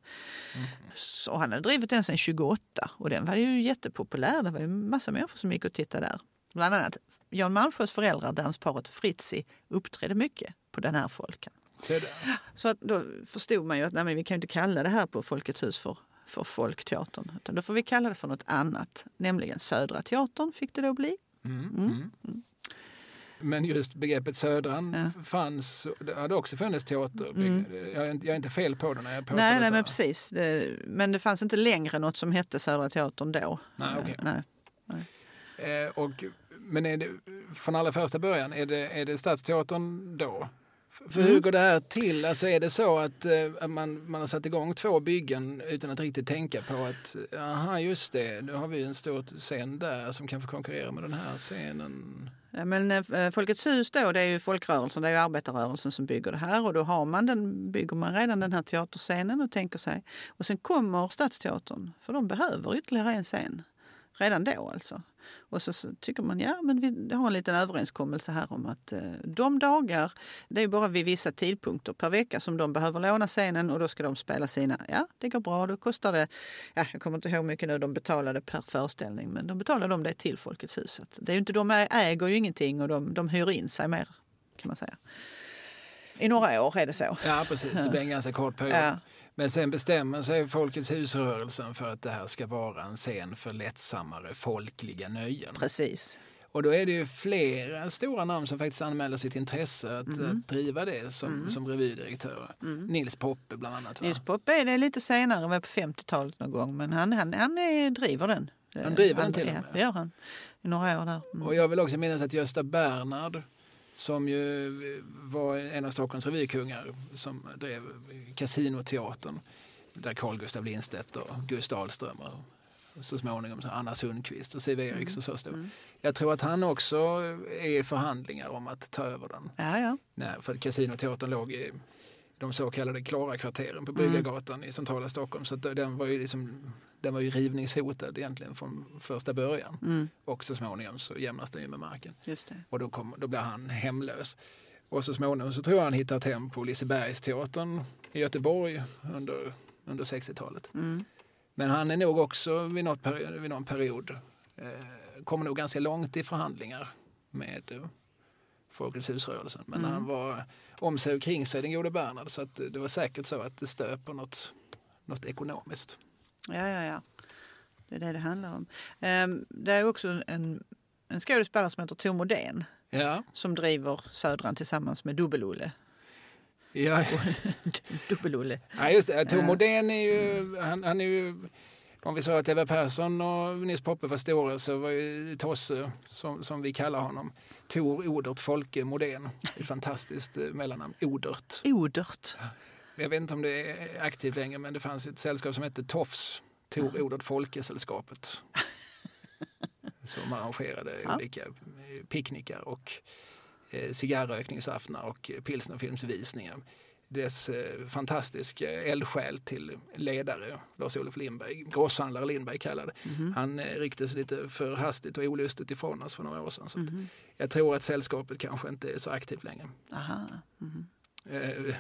Så han hade drivit den sedan 28 och den var ju jättepopulär. Det var ju massa människor som gick och tittade där. Bland annat Jan Malmsjös föräldrar, dansparet Fritzi, uppträdde mycket på den här folken. Så att då förstod man ju att nej, vi kan inte kalla det här på Folkets hus för, för Folkteatern. Utan då får vi kalla det för något annat. Nämligen Södra Teatern fick det då bli. Mm, Mm. mm. Men just begreppet Södran Ja. fanns, det hade också funnits teater. Mm. Jag, är inte, jag är inte fel på det när jag påstår Nej, nej, men precis. Det, men det fanns inte längre något som hette Södra Teatern då. Nej, okej. Nej. Eh, och, men är det, från allra första början, är det, är det Stadsteatern då? För Mm. hur går det här till? Alltså är det så att eh, man, man har satt igång två byggen utan att riktigt tänka på att aha just det, nu har vi en stor scen där som kan få konkurrera med den här scenen. Men eh, Folkets hus då, det är ju folkrörelsen, det är ju arbetarrörelsen som bygger det här och då har man den, bygger man redan den här teaterscenen och tänker sig. Och sen kommer Stadsteatern, för de behöver ytterligare en scen. Redan då alltså. Och så, så tycker man, ja men vi har en liten överenskommelse här om att eh, de dagar, det är bara vid vissa tidpunkter per vecka som de behöver låna scenen och då ska de spela sina. Ja, det går bra, då kostar det, ja, jag kommer inte ihåg mycket nu de betalade per föreställning, men de betalade de det till Folkets hus. Det är ju inte, de äger ju ingenting och de, de hyr in sig mer kan man säga. I några år är det så. Ja precis, det blir en ganska kort period. Ja. Men sen bestämmer sig Folkets husrörelsen för att det här ska vara en scen för lättsammare folkliga nöjen. Precis. Och då är det ju flera stora namn som faktiskt anmäler sitt intresse att, Mm. att driva det som, som revydirektörer. Nils Poppe bland annat. Va? Nils Poppe är det lite senare, var på 50-talet någon gång, men han, han, han är, driver den. Han driver den Han- till och ja, med? Det gör han. I några år där. Mm. Och jag vill också minnas att Gösta Bernhard som ju var en av Stockholms revykungar som drev Casinoteatern där Carl Gustaf Lindstedt och Gust Ahlström och så småningom så Anna Sundqvist och Siv Eriks och så stod. Jag tror att han också är i förhandlingar om att ta över den. Ja, ja. Nej, för Casinoteatern låg i de så kallade Klara-kvarteren på Bryggargatan i centrala Stockholm. Så den var ju, liksom, den var ju rivningshotad egentligen från första början. Mm, Och så småningom så jämnas den ju med marken. Och då, kom, då blir han hemlös. Och så småningom så tror jag han hittar ett hem på Lisebergsteatern i Göteborg under, under 60-talet. Mm. Men han är nog också vid, något peri- vid någon period, eh, kommer nog ganska långt i förhandlingar med eh, Folkets husrörelsen. Men Mm. han var om sig och kring sig den gode Bernhard så att det var säkert så att det stöper något, något ekonomiskt. Ja, ja, ja. Det är det det handlar om. Ehm, det är också en, en skådespelare som heter Tor Modén Ja, som driver Södran tillsammans med Dubbel-Olle. ja, Dubbel-Olle. ja just det. Tor Ja. Modén är ju, han, han är ju om vi sa att Eva Persson och Nils Poppe var stora så var ju Tosse, som, som vi kallar honom, Tor Odert Folke Modén. Ett fantastiskt eh, mellannamn, Odert. Odert. Jag vet inte om det är aktivt längre men det fanns ett sällskap som hette Tofs. Tor Odert Folkesällskapet. som arrangerade Ja. olika eh, picknickar och eh, cigarrökningsaftnar och pilsnerfilmsvisningar. Dess eh, fantastiska eldsjäl till ledare, Lars-Olof Lindberg, grosshandlare Lindberg kallade. Han eh, rycktes lite för hastigt och olustigt ifrån oss för några år sedan. Så att jag tror att sällskapet kanske inte är så aktivt längre. Aha.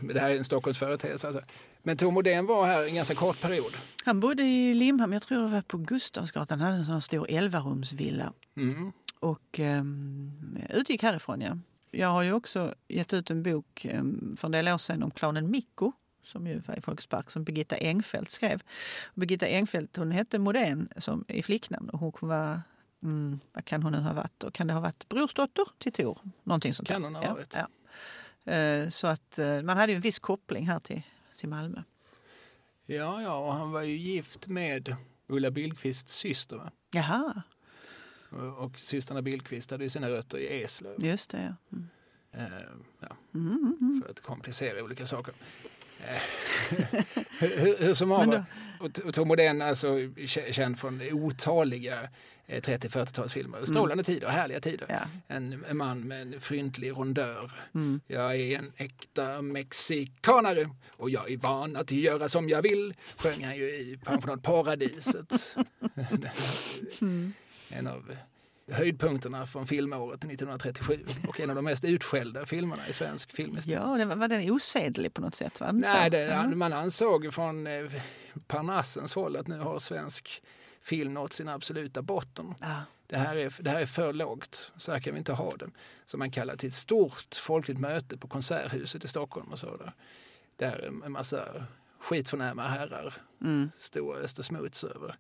Men det här är en Stockholmsföreteelse. Alltså. Men Tor Modén var här en ganska kort period. Han bodde i Limhamn, jag tror det var på Gustavsgatan, han hade en sån här stor elvarumsvilla. Mm. Och um, utgick härifrån, ja. Jag har ju också gett ut en bok um, för en del år sedan om clownen Mikko som ju var i Folkets park, som Birgitta Engfeldt skrev. Birgitta Engfeldt hon hette Modén som, i flicknamn och hon var Mm, vad kan hon nu ha varit? Och kan det ha varit brorsdotter till Tor? Någonting sånt Kan hon ha ja, varit. Ja. Eh, Så att eh, man hade ju en viss koppling här till, till Malmö. Ja, ja, och han var ju gift med Ulla Billqvists syster. Va? Jaha, Och, och systrarna Billqvist hade ju sina rötter i Eslöv. just det. Ja. Mm. Eh, ja, Mm, mm, mm. för att komplicera olika saker. Eh, hur, hur, hur som haver. Tor Modén alltså kä- känd från otaliga eh, 30-40-talsfilmer. Strålande tider, härliga tider. Ja. En, en man med en fryntlig rondör. Mm. Jag är en äkta mexikanare och jag är van att göra som jag vill, sjöng han ju i Pensionat Paradiset. en av höjdpunkterna från filmåret 1937 och en av de mest utskällda filmerna i svensk filmhistoria. Ja, det var, var den osedlig på något sätt? Va? Nej, det, Mm. man ansåg från eh, Parnassens håll att nu har svensk film nått sin absoluta botten. Ja. Det här, är, det här är för lågt, så här kan vi inte ha det. Så man kallar till ett stort folkligt möte på Konserthuset i Stockholm och så där. Där en massa skitförnäma herrar Mm. stod och öste smuts över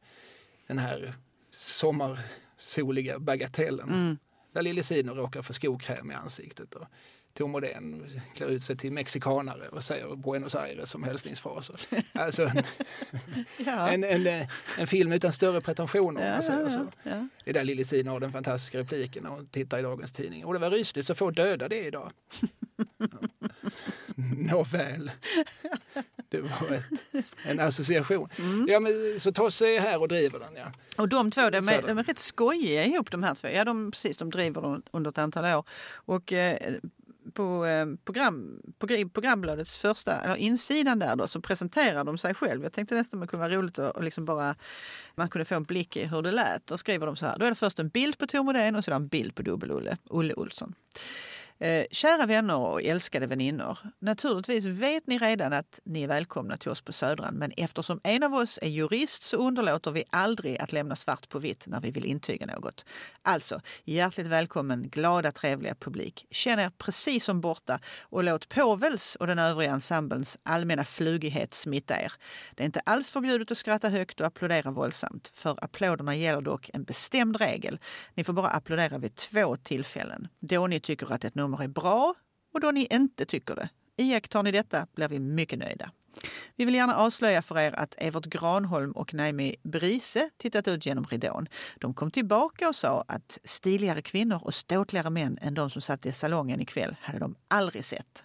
den här sommarsoliga bagatellen. Mm. Där Lille Sino råkar få skokräm i ansiktet och Tor Modén klär ut sig till mexikanare och säger Buenos Aires som hälsningsfraser. Alltså en, Ja. en, en, en film utan större pretensioner om Ja, man säger ja, så. Det är där Lille Sina har den fantastiska repliken hon tittar i dagens tidning. Och det var rysligt så få döda det idag. Nåväl. Det var ett, en association. Mm. Ja, men, så Tosse är här och driver den. Ja. Och de två, de är, de är rätt skojiga ihop de här två. Ja, de, precis, de driver dem under ett antal år. Och eh, på, eh, program, på programbladets första, eller insidan där då, så presenterar de sig själv. Jag tänkte nästan det kunde vara roligt att och liksom bara, man kunde få en blick i hur det lät. Då skriver de så här, då är det först en bild på Tor Modén och sedan en bild på Dubbel-Olle, Olle Olsson. Eh, kära vänner och älskade väninnor. Naturligtvis vet ni redan att ni är välkomna till oss på Södran men eftersom en av oss är jurist så underlåter vi aldrig att lämna svart på vitt när vi vill intyga något. Alltså, hjärtligt välkommen glada trevliga publik. Känn er precis som borta och låt Påvels och den övriga ensemblens allmänna flugighet smitta er. Det är inte alls förbjudet att skratta högt och applådera våldsamt. För applåderna gäller dock en bestämd regel. Ni får bara applådera vid två tillfällen. Då ni tycker att ett nummer är bra och då ni inte tycker det. Iakttar ni detta blir vi mycket nöjda. Vi vill gärna avslöja för er att Evert Granholm och Naomi Brise tittat ut genom ridån. De kom tillbaka och sa att stiligare kvinnor och ståtligare män än de som satt i salongen ikväll hade de aldrig sett.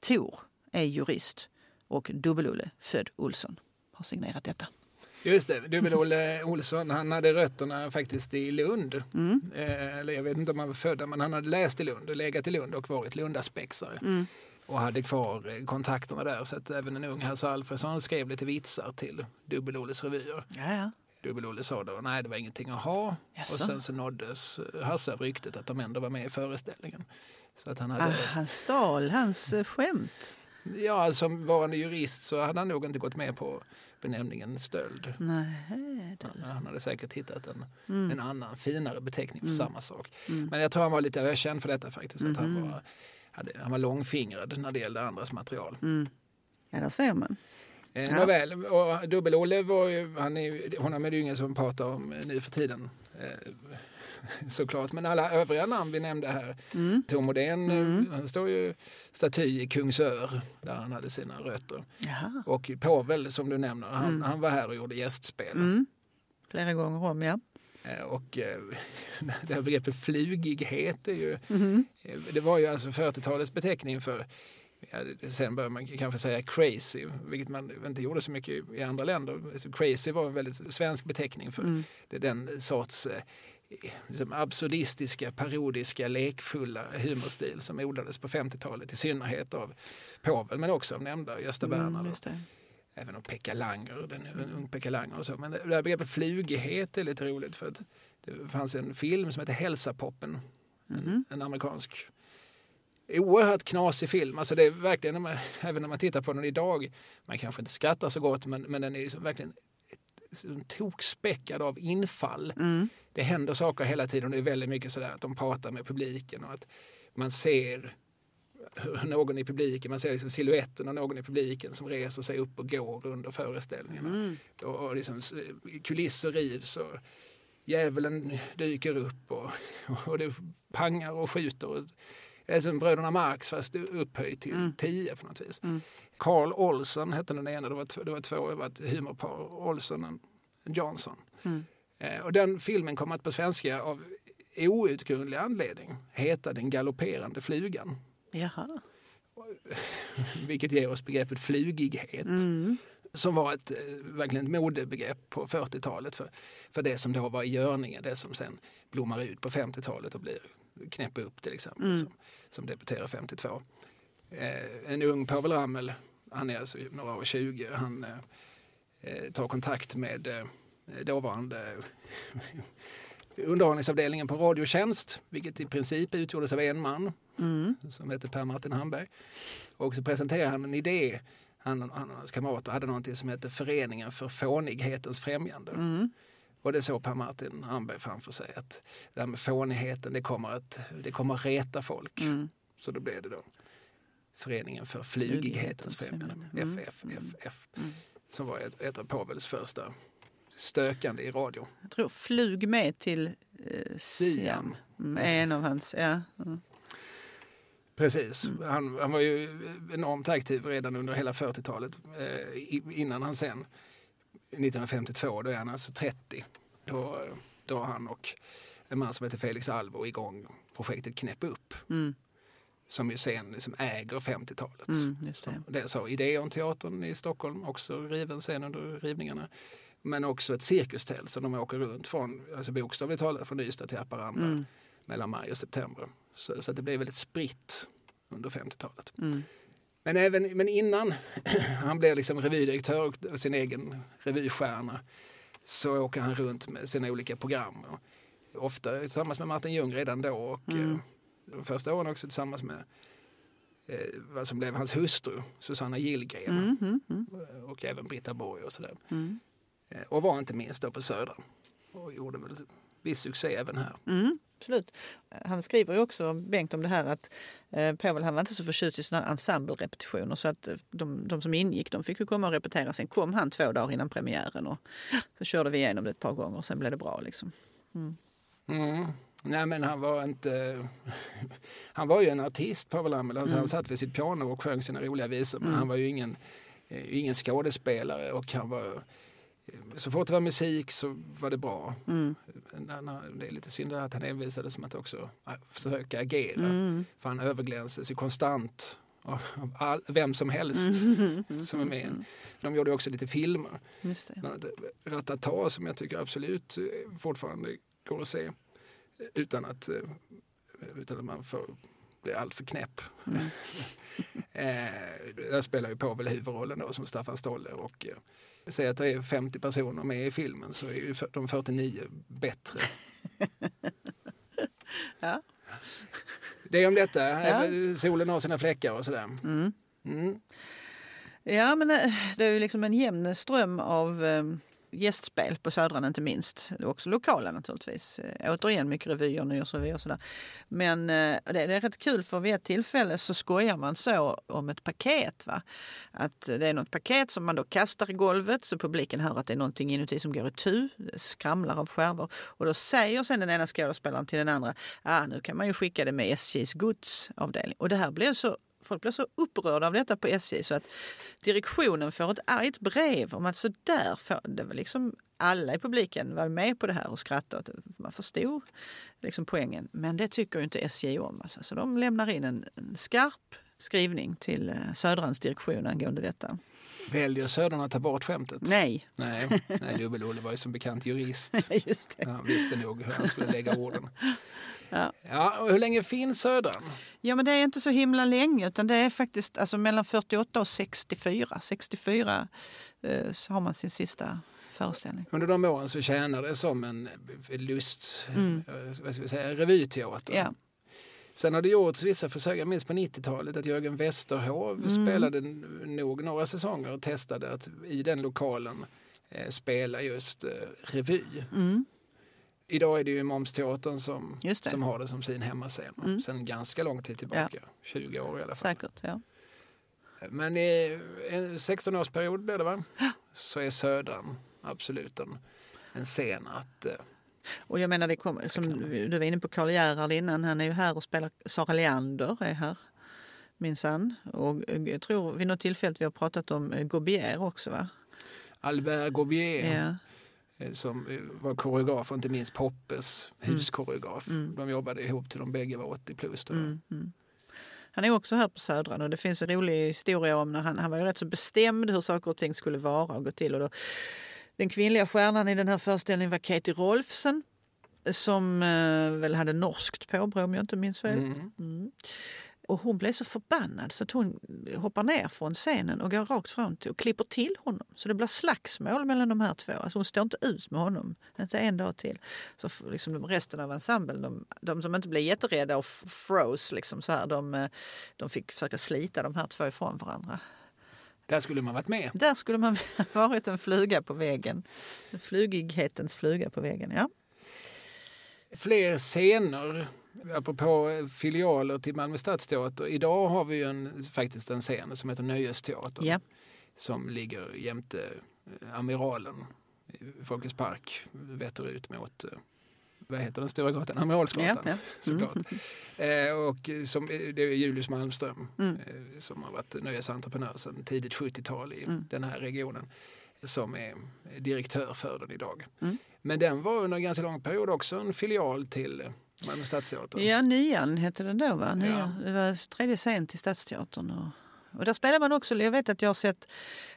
Tor är jurist och Dubbel-Olle, född Olsson, har signerat detta. Just det, Dubbel-Olle Olsson han hade rötterna faktiskt i Lund. Mm. Eh, eller jag vet inte om han var född men han hade läst i Lund, legat i Lund och varit Lundaspexare. Mm. Och hade kvar eh, kontakterna där så att även en ung Hasse Alfredson skrev lite vitsar till Dubbel-Olles revyer. Ja, ja. Dubbel-Olle sa då nej det var ingenting att ha. Jaså? Och sen så nåddes eh, Hasse av ryktet att de ändå var med i föreställningen. Så att han Ah, hade, han stal hans eh, skämt. ja som varande jurist så hade han nog inte gått med på benämningen stöld. Nej. Han hade säkert hittat en, Mm. en annan finare beteckning för Mm. samma sak. Mm. Men jag tror han var lite ökänd för detta faktiskt. Att han, Mhm. var, hade, han var långfingrad när det gällde andras material. Mm. Ja, där ser man. Eh, Ja. Nåväl, och Dubbel-Olle var ju, han är, ju- honom är det ju ingen som pratar om eh, nu för tiden. Eh, såklart, men alla övriga namn vi nämnde här. Mm. Tor Modén, eh, Mm. han står ju staty i Kungsör där han hade sina rötter. Jaha. Och Povel som du nämner, han, Mm. han var här och gjorde gästspel. Mm. Flera gånger om, ja. Eh, Och det här begreppet flugighet är ju, eh, det var ju alltså 40-talets beteckning för sen börjar man kanske säga crazy, vilket man inte gjorde så mycket i andra länder. Så crazy var en väldigt svensk beteckning för mm. den sorts eh, liksom absurdistiska, parodiska, lekfulla humorstil som odlades på 50-talet i synnerhet av Povel men också av nämnda Gösta mm, Berner. Mm, Även av Pekka Langer, den ung Pekka Langer och så. Men det här begreppet flugighet är lite roligt för att det fanns en film som heter Hälsapoppen. Mm. En, en amerikansk oerhört knasig film. Alltså det är verkligen, när man, även när man tittar på den idag, man kanske inte skrattar så gott men, men den är liksom verkligen tokspäckad av infall. Mm. Det händer saker hela tiden det är väldigt mycket sådär att de pratar med publiken och att man ser någon i publiken, man ser liksom siluetten av någon i publiken som reser sig upp och går under föreställningen. Mm. Och, och liksom, kulisser rivs och djävulen dyker upp och, och det pangar och skjuter. Och, är som Bröderna Marx fast upphöjt till mm. tio på något vis. Mm. Carl Olsen hette den ena, det var, det var två, det var ett humorpar, Olsen och Johnson. Mm. Eh, och den filmen kom att på svenska av outgrundlig anledning heta Den galopperande flugan. Jaha. Vilket ger oss begreppet flugighet. Mm. Som var ett eh, verkligen ett modebegrepp på 40-talet för, för det som då var i görningen, det som sen blommar ut på 50-talet och blir Knäppa upp till exempel, mm. som, som debuterar 52. Eh, en ung Povel Ramel, han är alltså några år 20, han eh, eh, tar kontakt med eh, dåvarande underhållningsavdelningen på Radiotjänst, vilket i princip utgjordes av en man mm. som hette Per Martin Hamberg. Och så presenterar han en idé. Han och hans kamrater hade någonting som hette Föreningen för fånighetens främjande. Mm. Och det såg Per Martin Hamberg framför sig att det där med fånigheten det kommer att, det kommer att reta folk. Mm. Så då blev det då Föreningen för flygighetens främjande, mm. FFFF, mm. som var ett, ett av Povels första stökande i radio. Jag tror flug med till eh, Siam. Mm, en av hans, ja. Mm. Precis. Mm. Han, han, var ju enormt aktiv redan under hela 40-talet eh, innan han sen 1952, då är han alltså 30. Då drar han och en man som heter Felix Alvo igång projektet Knäpp upp. Mm. Som ju sen liksom äger 50-talet. Mm, det. Dels har Ideon-teatern i Stockholm, också riven sen under rivningarna. Men också ett cirkustält som de åker runt från, alltså bokstavligt talat från Ystad till Haparanda mm. mellan maj och september. Så, så det blev väldigt spritt under 50-talet. Mm. Men, även, men innan han blev liksom revydirektör och sin egen revystjärna så åker han runt med sina olika program. Ofta tillsammans med Martin Ljung redan då och mm. Eh, de första åren också tillsammans med eh, vad som blev hans hustru Susanna Gillgren mm, mm, mm. och även Britta Borg och sådär. Mm. Eh, och var inte minst då på Södra och gjorde väl viss succé även här. Mm absolut. Han skriver ju också, Bengt, om det här att eh, Povel han var inte så förtjust i såna ensemble-repetitioner så att eh, de, de, som ingick de fick ju komma och repetera. Sen kom han två dagar innan premiären och så körde vi igenom det ett par gånger och sen blev det bra. Liksom. Mm. Mm. Nej men han var inte... Han var ju en artist Povel Ramel. Alltså, mm. Han satt vid sitt piano och sjöng sina roliga visor men mm. han var ju ingen, eh, ingen skådespelare och han var så fort det var musik så var det bra. Mm. Det är lite synd att han envisades som att också försöka agera. Mm. För han överglänses ju konstant av, all, vem som helst mm. som är med. De gjorde också lite filmer. Ratata som jag tycker absolut eh, fortfarande går att se utan att, utan att man får bli alltför knäpp. Mm. eh, där spelar ju Povel huvudrollen då som Staffan Stolle och säg att det är 50 personer med i filmen så är ju de 49 bättre. ja. Det är om detta. Ja. Solen har sina fläckar och sådär. Mm. Mm. Ja, men eh, det är ju liksom en jämn ström av ehm, gästspel på Södran inte minst. Också lokala naturligtvis. Eh, återigen mycket revyer, nyårsrevyer och sådär. Men eh, det, är rätt kul för vid ett tillfälle så skojar man så om ett paket. Va? Att det är något paket som man då kastar i golvet så publiken hör att det är någonting inuti som går i tu, skramlar av skärvor. Och då säger sen den ena skådespelaren till den andra, ah, nu kan man ju skicka det med SJs godsavdelning. Och det här blev så Folk blir så upprörda av detta på SJ så att direktionen får ett argt brev om att så där får det var liksom alla i publiken var med på det här och skrattade. Man förstod liksom poängen. Men det tycker inte SJ om. Alltså. Så de lämnar in en, en skarp skrivning till eh, Södrans direktion angående detta. Väljer Södern att ta bort skämtet? Nej. Nej, nej Dubbel-Olle var ju som bekant jurist. Just det. Han visste nog hur han skulle lägga orden. Ja. Ja, och hur länge finns Södran? Ja, men det är inte så himla länge utan det är faktiskt alltså mellan 48 och 64. 64 eh, så har man sin sista föreställning. Under de åren så tjänade det som en lust, Mm. eh, vad ska vi säga, revyteater. Ja. Sen har det gjorts vissa försök, jag minns på 90-talet att Jörgen Westerhov Mm. spelade nog några säsonger och testade att i den lokalen eh, spela just eh, revy. Mm. Idag är det ju Momsteatern som, som har det som sin hemmascen. Mm. Sen ganska lång tid tillbaka, 20 år i alla fall. Säkert, ja. Men i en 16-årsperiod blir det va? Så är Södran absolut en, en scen att... eh, Och jag menar, det kommer, som du var inne på Karl Gerhard innan, han är ju här och spelar Sara Leander är här minsann. Och eh, jag tror vid något tillfälle vi har pratat om eh, Gobier också va? Albert Gaubier Ja. Eh, som eh, var koreograf och inte minst Poppes huskoreograf. Mm. De jobbade ihop till de bägge var 80 plus. Mm, mm. Han är också här på Södran och det finns en rolig historia om när han, han var ju rätt så bestämd hur saker och ting skulle vara och gå till. Och då, den kvinnliga stjärnan i den här föreställningen var Katie Rolfsen som eh, väl hade norskt påbrå om jag inte minns fel. Mm. Mm. Och hon blev så förbannad så att hon hoppar ner från scenen och går rakt fram till och klipper till honom. Så det blir slagsmål mellan de här två. Alltså hon står inte ut med honom, inte en dag till. Så liksom de resten av ensemblen, de, de som inte blev jätterädda och froze, liksom så här, de, eh, de fick försöka slita de här två ifrån varandra. Där skulle man varit med. Där skulle man varit en fluga på väggen. En flugighetens fluga på väggen, ja. Fler scener, apropå eh, filialer till Malmö Stadsteater. Idag har vi en, faktiskt en scen som heter Nöjesteatern. ja. som ligger jämte eh, Amiralen i Folkets park, vetter ut mot eh, vad heter den stora gatan? Amiralsgatan Ja, ja. såklart. Eh, och som, det är Julius Malmström Mm. eh, som har varit nöjesentreprenör sedan tidigt 70-tal i Mm. den här regionen som är direktör för den idag. Mm. Men den var under en ganska lång period också en filial till Malmö Stadsteater. Ja, Nyan hette den då. Va? Nya. Ja. Det var tredje scen till Stadsteatern. Och, och där spelar man också, jag vet att jag har sett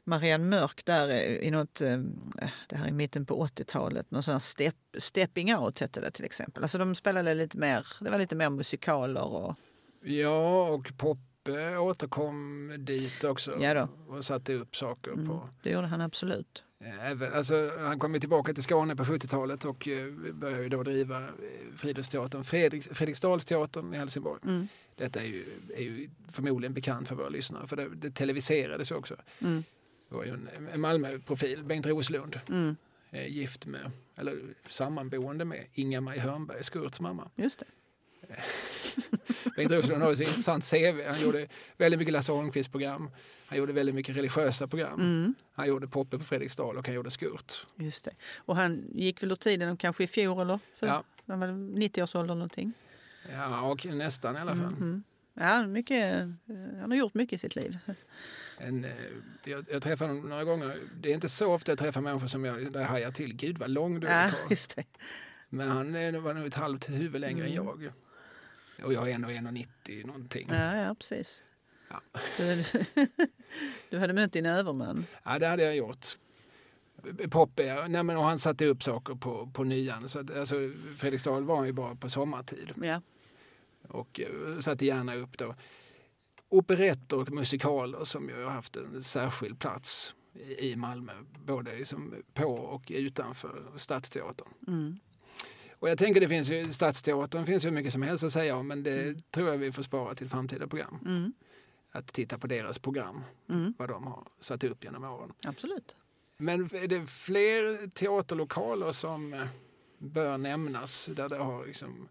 Marianne Mörk där i något, eh, det här i mitten på 80-talet, någon sån här step, Stepping Out hette det till exempel. Alltså de spelade lite mer, det var lite mer musikaler och Ja, och Poppe återkom dit också Ja då. och satte upp saker mm, på det gjorde han absolut. Även, alltså, han kom ju tillbaka till Skåne på 70-talet och eh, började då driva eh, Friidrottsteatern, Fredriks, Fredriksdalsteatern i Helsingborg. Mm. Detta är ju, är ju förmodligen bekant för våra lyssnare för det, det televiserades ju också. Mm, Det var ju en, en Malmö-profil, Bengt Roslund, mm, eh, gift med, eller sammanboende med Inga-Maj Hörnberg, Skurts mamma. just det. Bengt Roslund har så intressant CV. Han gjorde väldigt mycket Lasse Holmqvist-program. Han gjorde väldigt mycket religiösa program. Mm, Han gjorde Poppe på Fredriksdal och han gjorde Skurt. just det. Och han gick väl ur tiden kanske i fjol eller? För, Ja. Han var 90-årsåldern någonting. Ja, och nästan i alla fall. Mhm. Ja, mycket, eh, han har gjort mycket i sitt liv. En, eh, jag, jag träffar honom några gånger. Det är inte så ofta jag träffar människor som jag där hajar till. Gud vad lång du är Ja, karl." just det. Men han var nog ett halvt huvud längre än Mm. jag. Och jag är ändå 1,90 någonting. Ja, ja precis. Ja. Du, du hade mött din överman. Ja, det hade jag gjort. Poppe, nej men och han satte upp saker på, på nyan. Så att, alltså, Fredriksdal var han ju bara på sommartid. Ja. Och eh, satte gärna upp då operetter och musikaler som ju har haft en särskild plats i i Malmö. Både liksom på och utanför Stadsteatern. Mm. Och jag tänker det finns ju, Stadsteatern finns ju mycket som helst att säga om men det Mm. tror jag vi får spara till framtida program. Mm. Att titta på deras program, Mm. vad de har satt upp genom åren. Absolut. Men är det fler teaterlokaler som eh, bör nämnas där det har liksom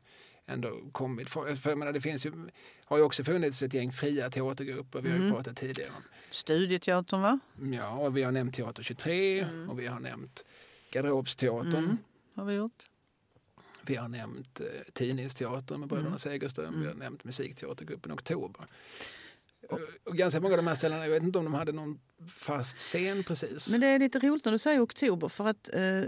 ändå kommit? För jag menar, det finns ju, har ju också funnits ett gäng fria teatergrupper, vi har ju Mm. pratat tidigare om. Studieteatern va? Ja, och vi har nämnt Teater 23 Mm. och vi har nämnt Garderobsteatern. Mm. Har vi gjort. Vi har nämnt eh, Tidningsteatern med Bröderna Mm. Segerström. Mm. Vi har nämnt Musikteatergruppen Oktober. Och, och ganska många av de här ställena, jag vet inte om de hade någon fast scen precis. Men det är lite roligt när du säger oktober för att eh,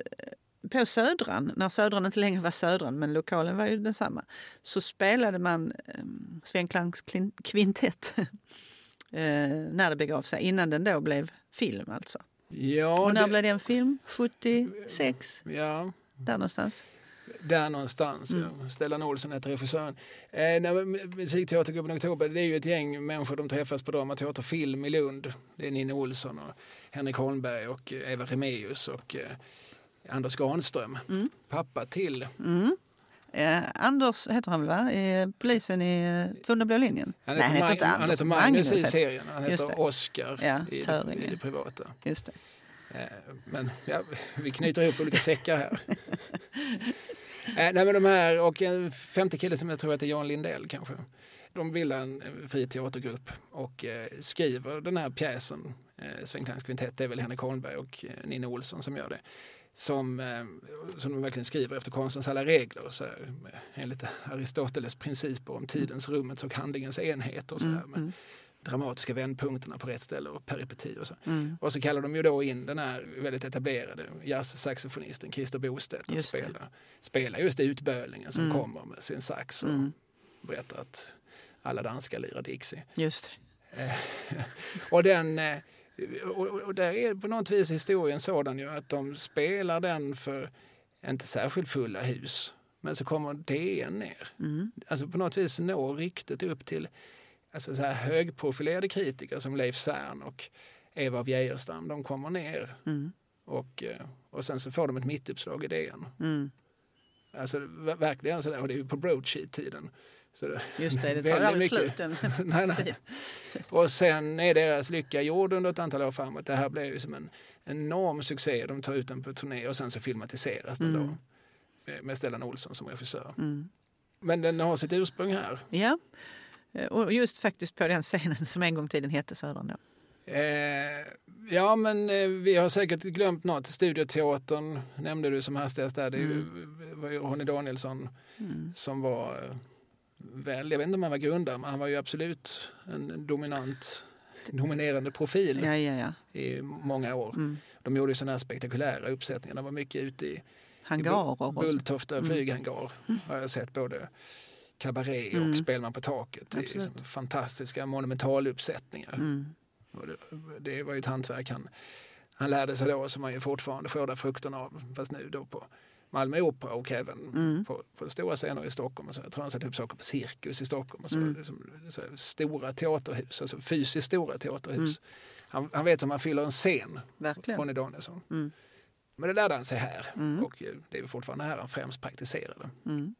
på Södran, när Södran inte längre var Södran men lokalen var ju densamma, så spelade man eh, Sven Klangs kvintett eh, när det begav sig, innan den då blev film alltså. Ja, Och när det- blev den film? 76? ja, Där någonstans? Där någonstans. Mm. Stellan Olsson heter regissören. Eh, nej, Musikteatergruppen Oktober, det är ju ett gäng människor de träffas på Dramateater Film i Lund. Det är Ninni Olsson och Henrik Holmberg och eh, Eva Remeus och eh, Anders Granström. Mm. Pappa till. Mm. Eh, Anders heter han väl, va? Eh, polisen i Två blå linjen? Han Nej, heter, han heter inte Anders. han heter Magnus i heter- serien. Han heter. Oskar Ja, i, det, i det privata. Just det. Eh, Men ja, vi knyter ihop olika säckar här. Eh, Nej, men de här och en femte kille som jag tror att är Jan Lindell kanske. De bildar en fri teatergrupp och eh, skriver den här pjäsen. Eh, Sven Klangs kvintett, det är väl Henrik Holmberg och eh, Nina Olsson som gör det. Som, eh, som de verkligen skriver efter konstens alla regler. Så här, enligt Aristoteles principer om tidens, rummets och handlingens enhet. Och så här, Mm, med mm, dramatiska vändpunkterna på rätt ställe och peripetier. Och så. mm. Och så kallar de ju då in den här väldigt etablerade jazzsaxofonisten Christer Bostedt att spela, spela just utbölingen som Mm. kommer med sin sax och Mm. berättar att alla danskar lirar Dixie. Just det. Och, den, eh, och där är på något vis historien sådan ju att de spelar den för inte särskilt fulla hus. Men så kommer DN ner. Mm. Alltså på något vis når ryktet upp till alltså så här högprofilerade kritiker som Leif Cern och Eva av Geijerstam. De kommer ner Mm. och, eh, och sen så får de ett mittuppslag i DN. Mm. Alltså ver- verkligen sådär, och det är ju på broadsheet-tiden. Så Just det, det tar aldrig slut. Nej, nej. Och sen är deras lycka gjord under ett antal år framåt. Det här blev ju som en enorm succé. De tar ut den på turné och sen så filmatiseras den Mm. då. Med- Stellan Olsson som regissör. Mm. Men den har sitt ursprung här. Ja, och just faktiskt på den scenen som en gång i tiden hette Södran. Då. Eh, ja, men eh, vi har säkert glömt något. Studioteatern nämnde du som hastigast där. Det ju- var ju Ronny Danielsson Mm. som var eh, väl, jag vet inte om han var grundare, men han var ju absolut en dominant, dominerande profil Ja, ja, ja. i många år. Mm. De gjorde ju sådana här spektakulära uppsättningar. De var mycket ute i, i Hangarer. Bulltofta Mm. flyghangar. Har jag sett både Cabaret och Mm. Spelman på taket. Det är Absolut. liksom fantastiska monumentaluppsättningar. Mm. Det, det var ju ett hantverk han, han lärde sig då som han ju fortfarande skördar frukterna av. Fast nu då på Malmö Opera och även Mm. på, på stora scener i Stockholm. Och så. Jag tror han satte upp saker på Cirkus i Stockholm. Och så, Mm. liksom, så stora teaterhus, alltså fysiskt stora teaterhus. Mm. Han, han vet hur man fyller en scen, Verkligen. Ronny Danielsson. Mm. Men det lärde han sig här. Mm. Och eh, det är fortfarande här han främst praktiserade. Mm.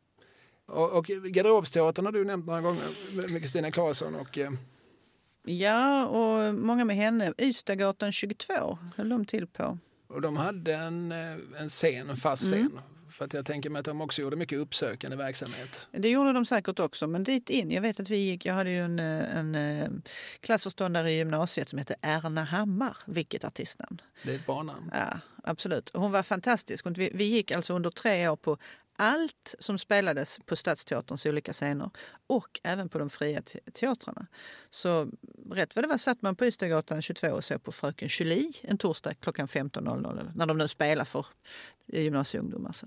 Och, och Garderobsteatern har du nämnt några gånger med Kristina Claesson. Och, eh, Ja, och många med henne. Ystadgatan 22 höll de till på. Och de hade en, eh, en scen, en fast scen. Mm. För att jag tänker mig att de också gjorde mycket uppsökande verksamhet. Det gjorde de säkert också, men dit in. Jag vet att vi gick, jag hade ju en, eh, en eh, klassförståndare i gymnasiet som hette Erna Hammar, vilket artistnamn. Det är ett barnnamn. Ja, absolut. Hon var fantastisk. Vi, vi gick alltså under tre år på allt som spelades på Stadsteaterns olika scener och även på de fria te- teatrarna. Så rätt vad det var satt man på Ystadgatan 22 och såg på Fröken Julie en torsdag klockan 15.00 eller när de nu spelar för gymnasieungdomar. Så.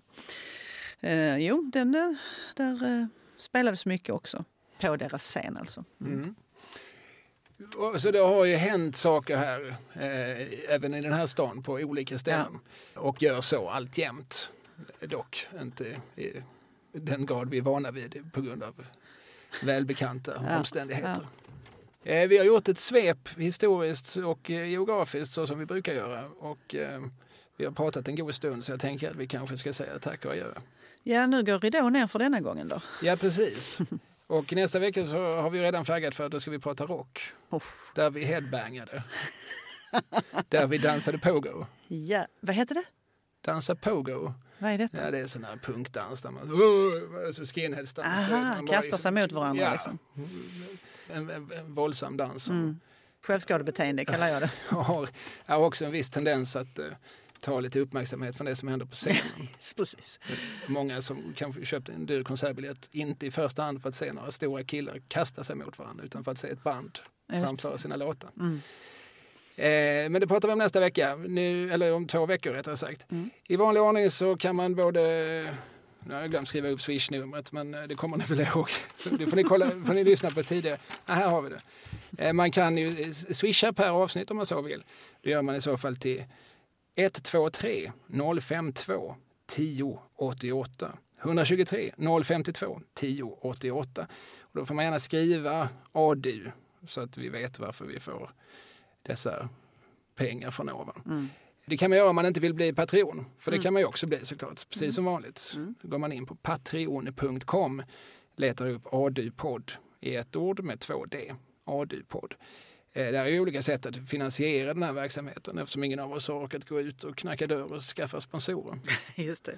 Eh, jo, den, eh, där eh, spelades mycket också på deras scen alltså. Mm. Och så det har ju hänt saker här, eh, även i den här stan, på olika ställen. Och gör så alltjämt. Dock inte i den grad vi är vana vid på grund av välbekanta Ja, omständigheter. Eh, vi har gjort ett svep historiskt och eh, geografiskt så som vi brukar göra. Och, eh, vi har pratat en god stund så jag tänker att vi kanske ska säga tack och adjö. Ja, nu går ridån ner för denna gången då. Ja, precis. Och nästa vecka så har vi redan flaggat för att då ska vi prata rock. Uff. Där vi headbangade. Där vi dansade pogo. Ja, vad heter det? Dansa pogo. Vad är detta? Ja, det är sån här punkdans där man... Alltså skinheadsdans. Aha, Man kastar sig mot varandra Ja, liksom. en, en, en våldsam dans Mm. Självskadebeteende kallar jag det. har, har också en viss tendens att eh, ta lite uppmärksamhet från det som händer på scenen. Precis. Många som kanske köpte en dyr konsertbiljett, inte i första hand för att se några stora killar kasta sig mot varandra utan för att se ett band framföra sina låtar. Mm. Eh, men det pratar vi om nästa vecka, nu, eller om två veckor rättare sagt. Mm. I vanlig ordning så kan man både nu har jag glömt skriva upp swishnumret men eh, det kommer ni väl ihåg. Så det får ni, kolla, får ni lyssna på tidigare. Ah, här har vi det. Eh, man kan ju swisha per avsnitt om man så vill. Det gör man i så fall till 123 052 10 88. 123 052 10 88. Och då får man gärna skriva ADU så att vi vet varför vi får dessa pengar från ovan. Mm. Det kan man göra om man inte vill bli Patreon. För det Mm. kan man ju också bli såklart, precis Mm. som vanligt. Mm. Då går man in på patreon.com, letar upp ADU-podd i ett ord med två D. ADU-podd. Eh, Det är ju olika sätt att finansiera den här verksamheten eftersom ingen av oss har orkat gå ut och knacka dörr och skaffa sponsorer. Just det.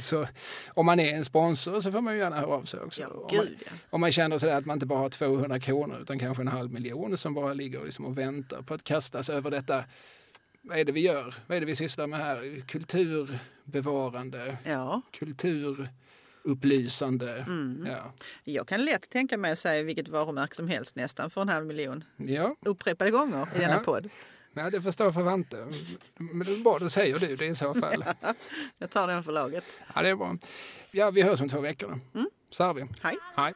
Så om man är en sponsor så får man ju gärna höra av sig också. Ja, om, man, ja. om man känner sådär att man inte bara har 200 kronor utan kanske en halv miljon som bara ligger liksom och väntar på att kastas över detta. Vad är det vi gör? Vad är det vi sysslar med här? Kulturbevarande, Ja. Kulturupplysande. Mm. Ja. Jag kan lätt tänka mig att säga vilket varumärke som helst nästan för en halv miljon. Ja, Upprepade gånger i denna Ja. podd. Nej, det förstår för Vante. Men det är bra, då säger du det i så fall. Jag tar den för laget. Ja, det är bra. Ja, vi hörs om två veckor. Mm. Så har vi. Hej. Hej.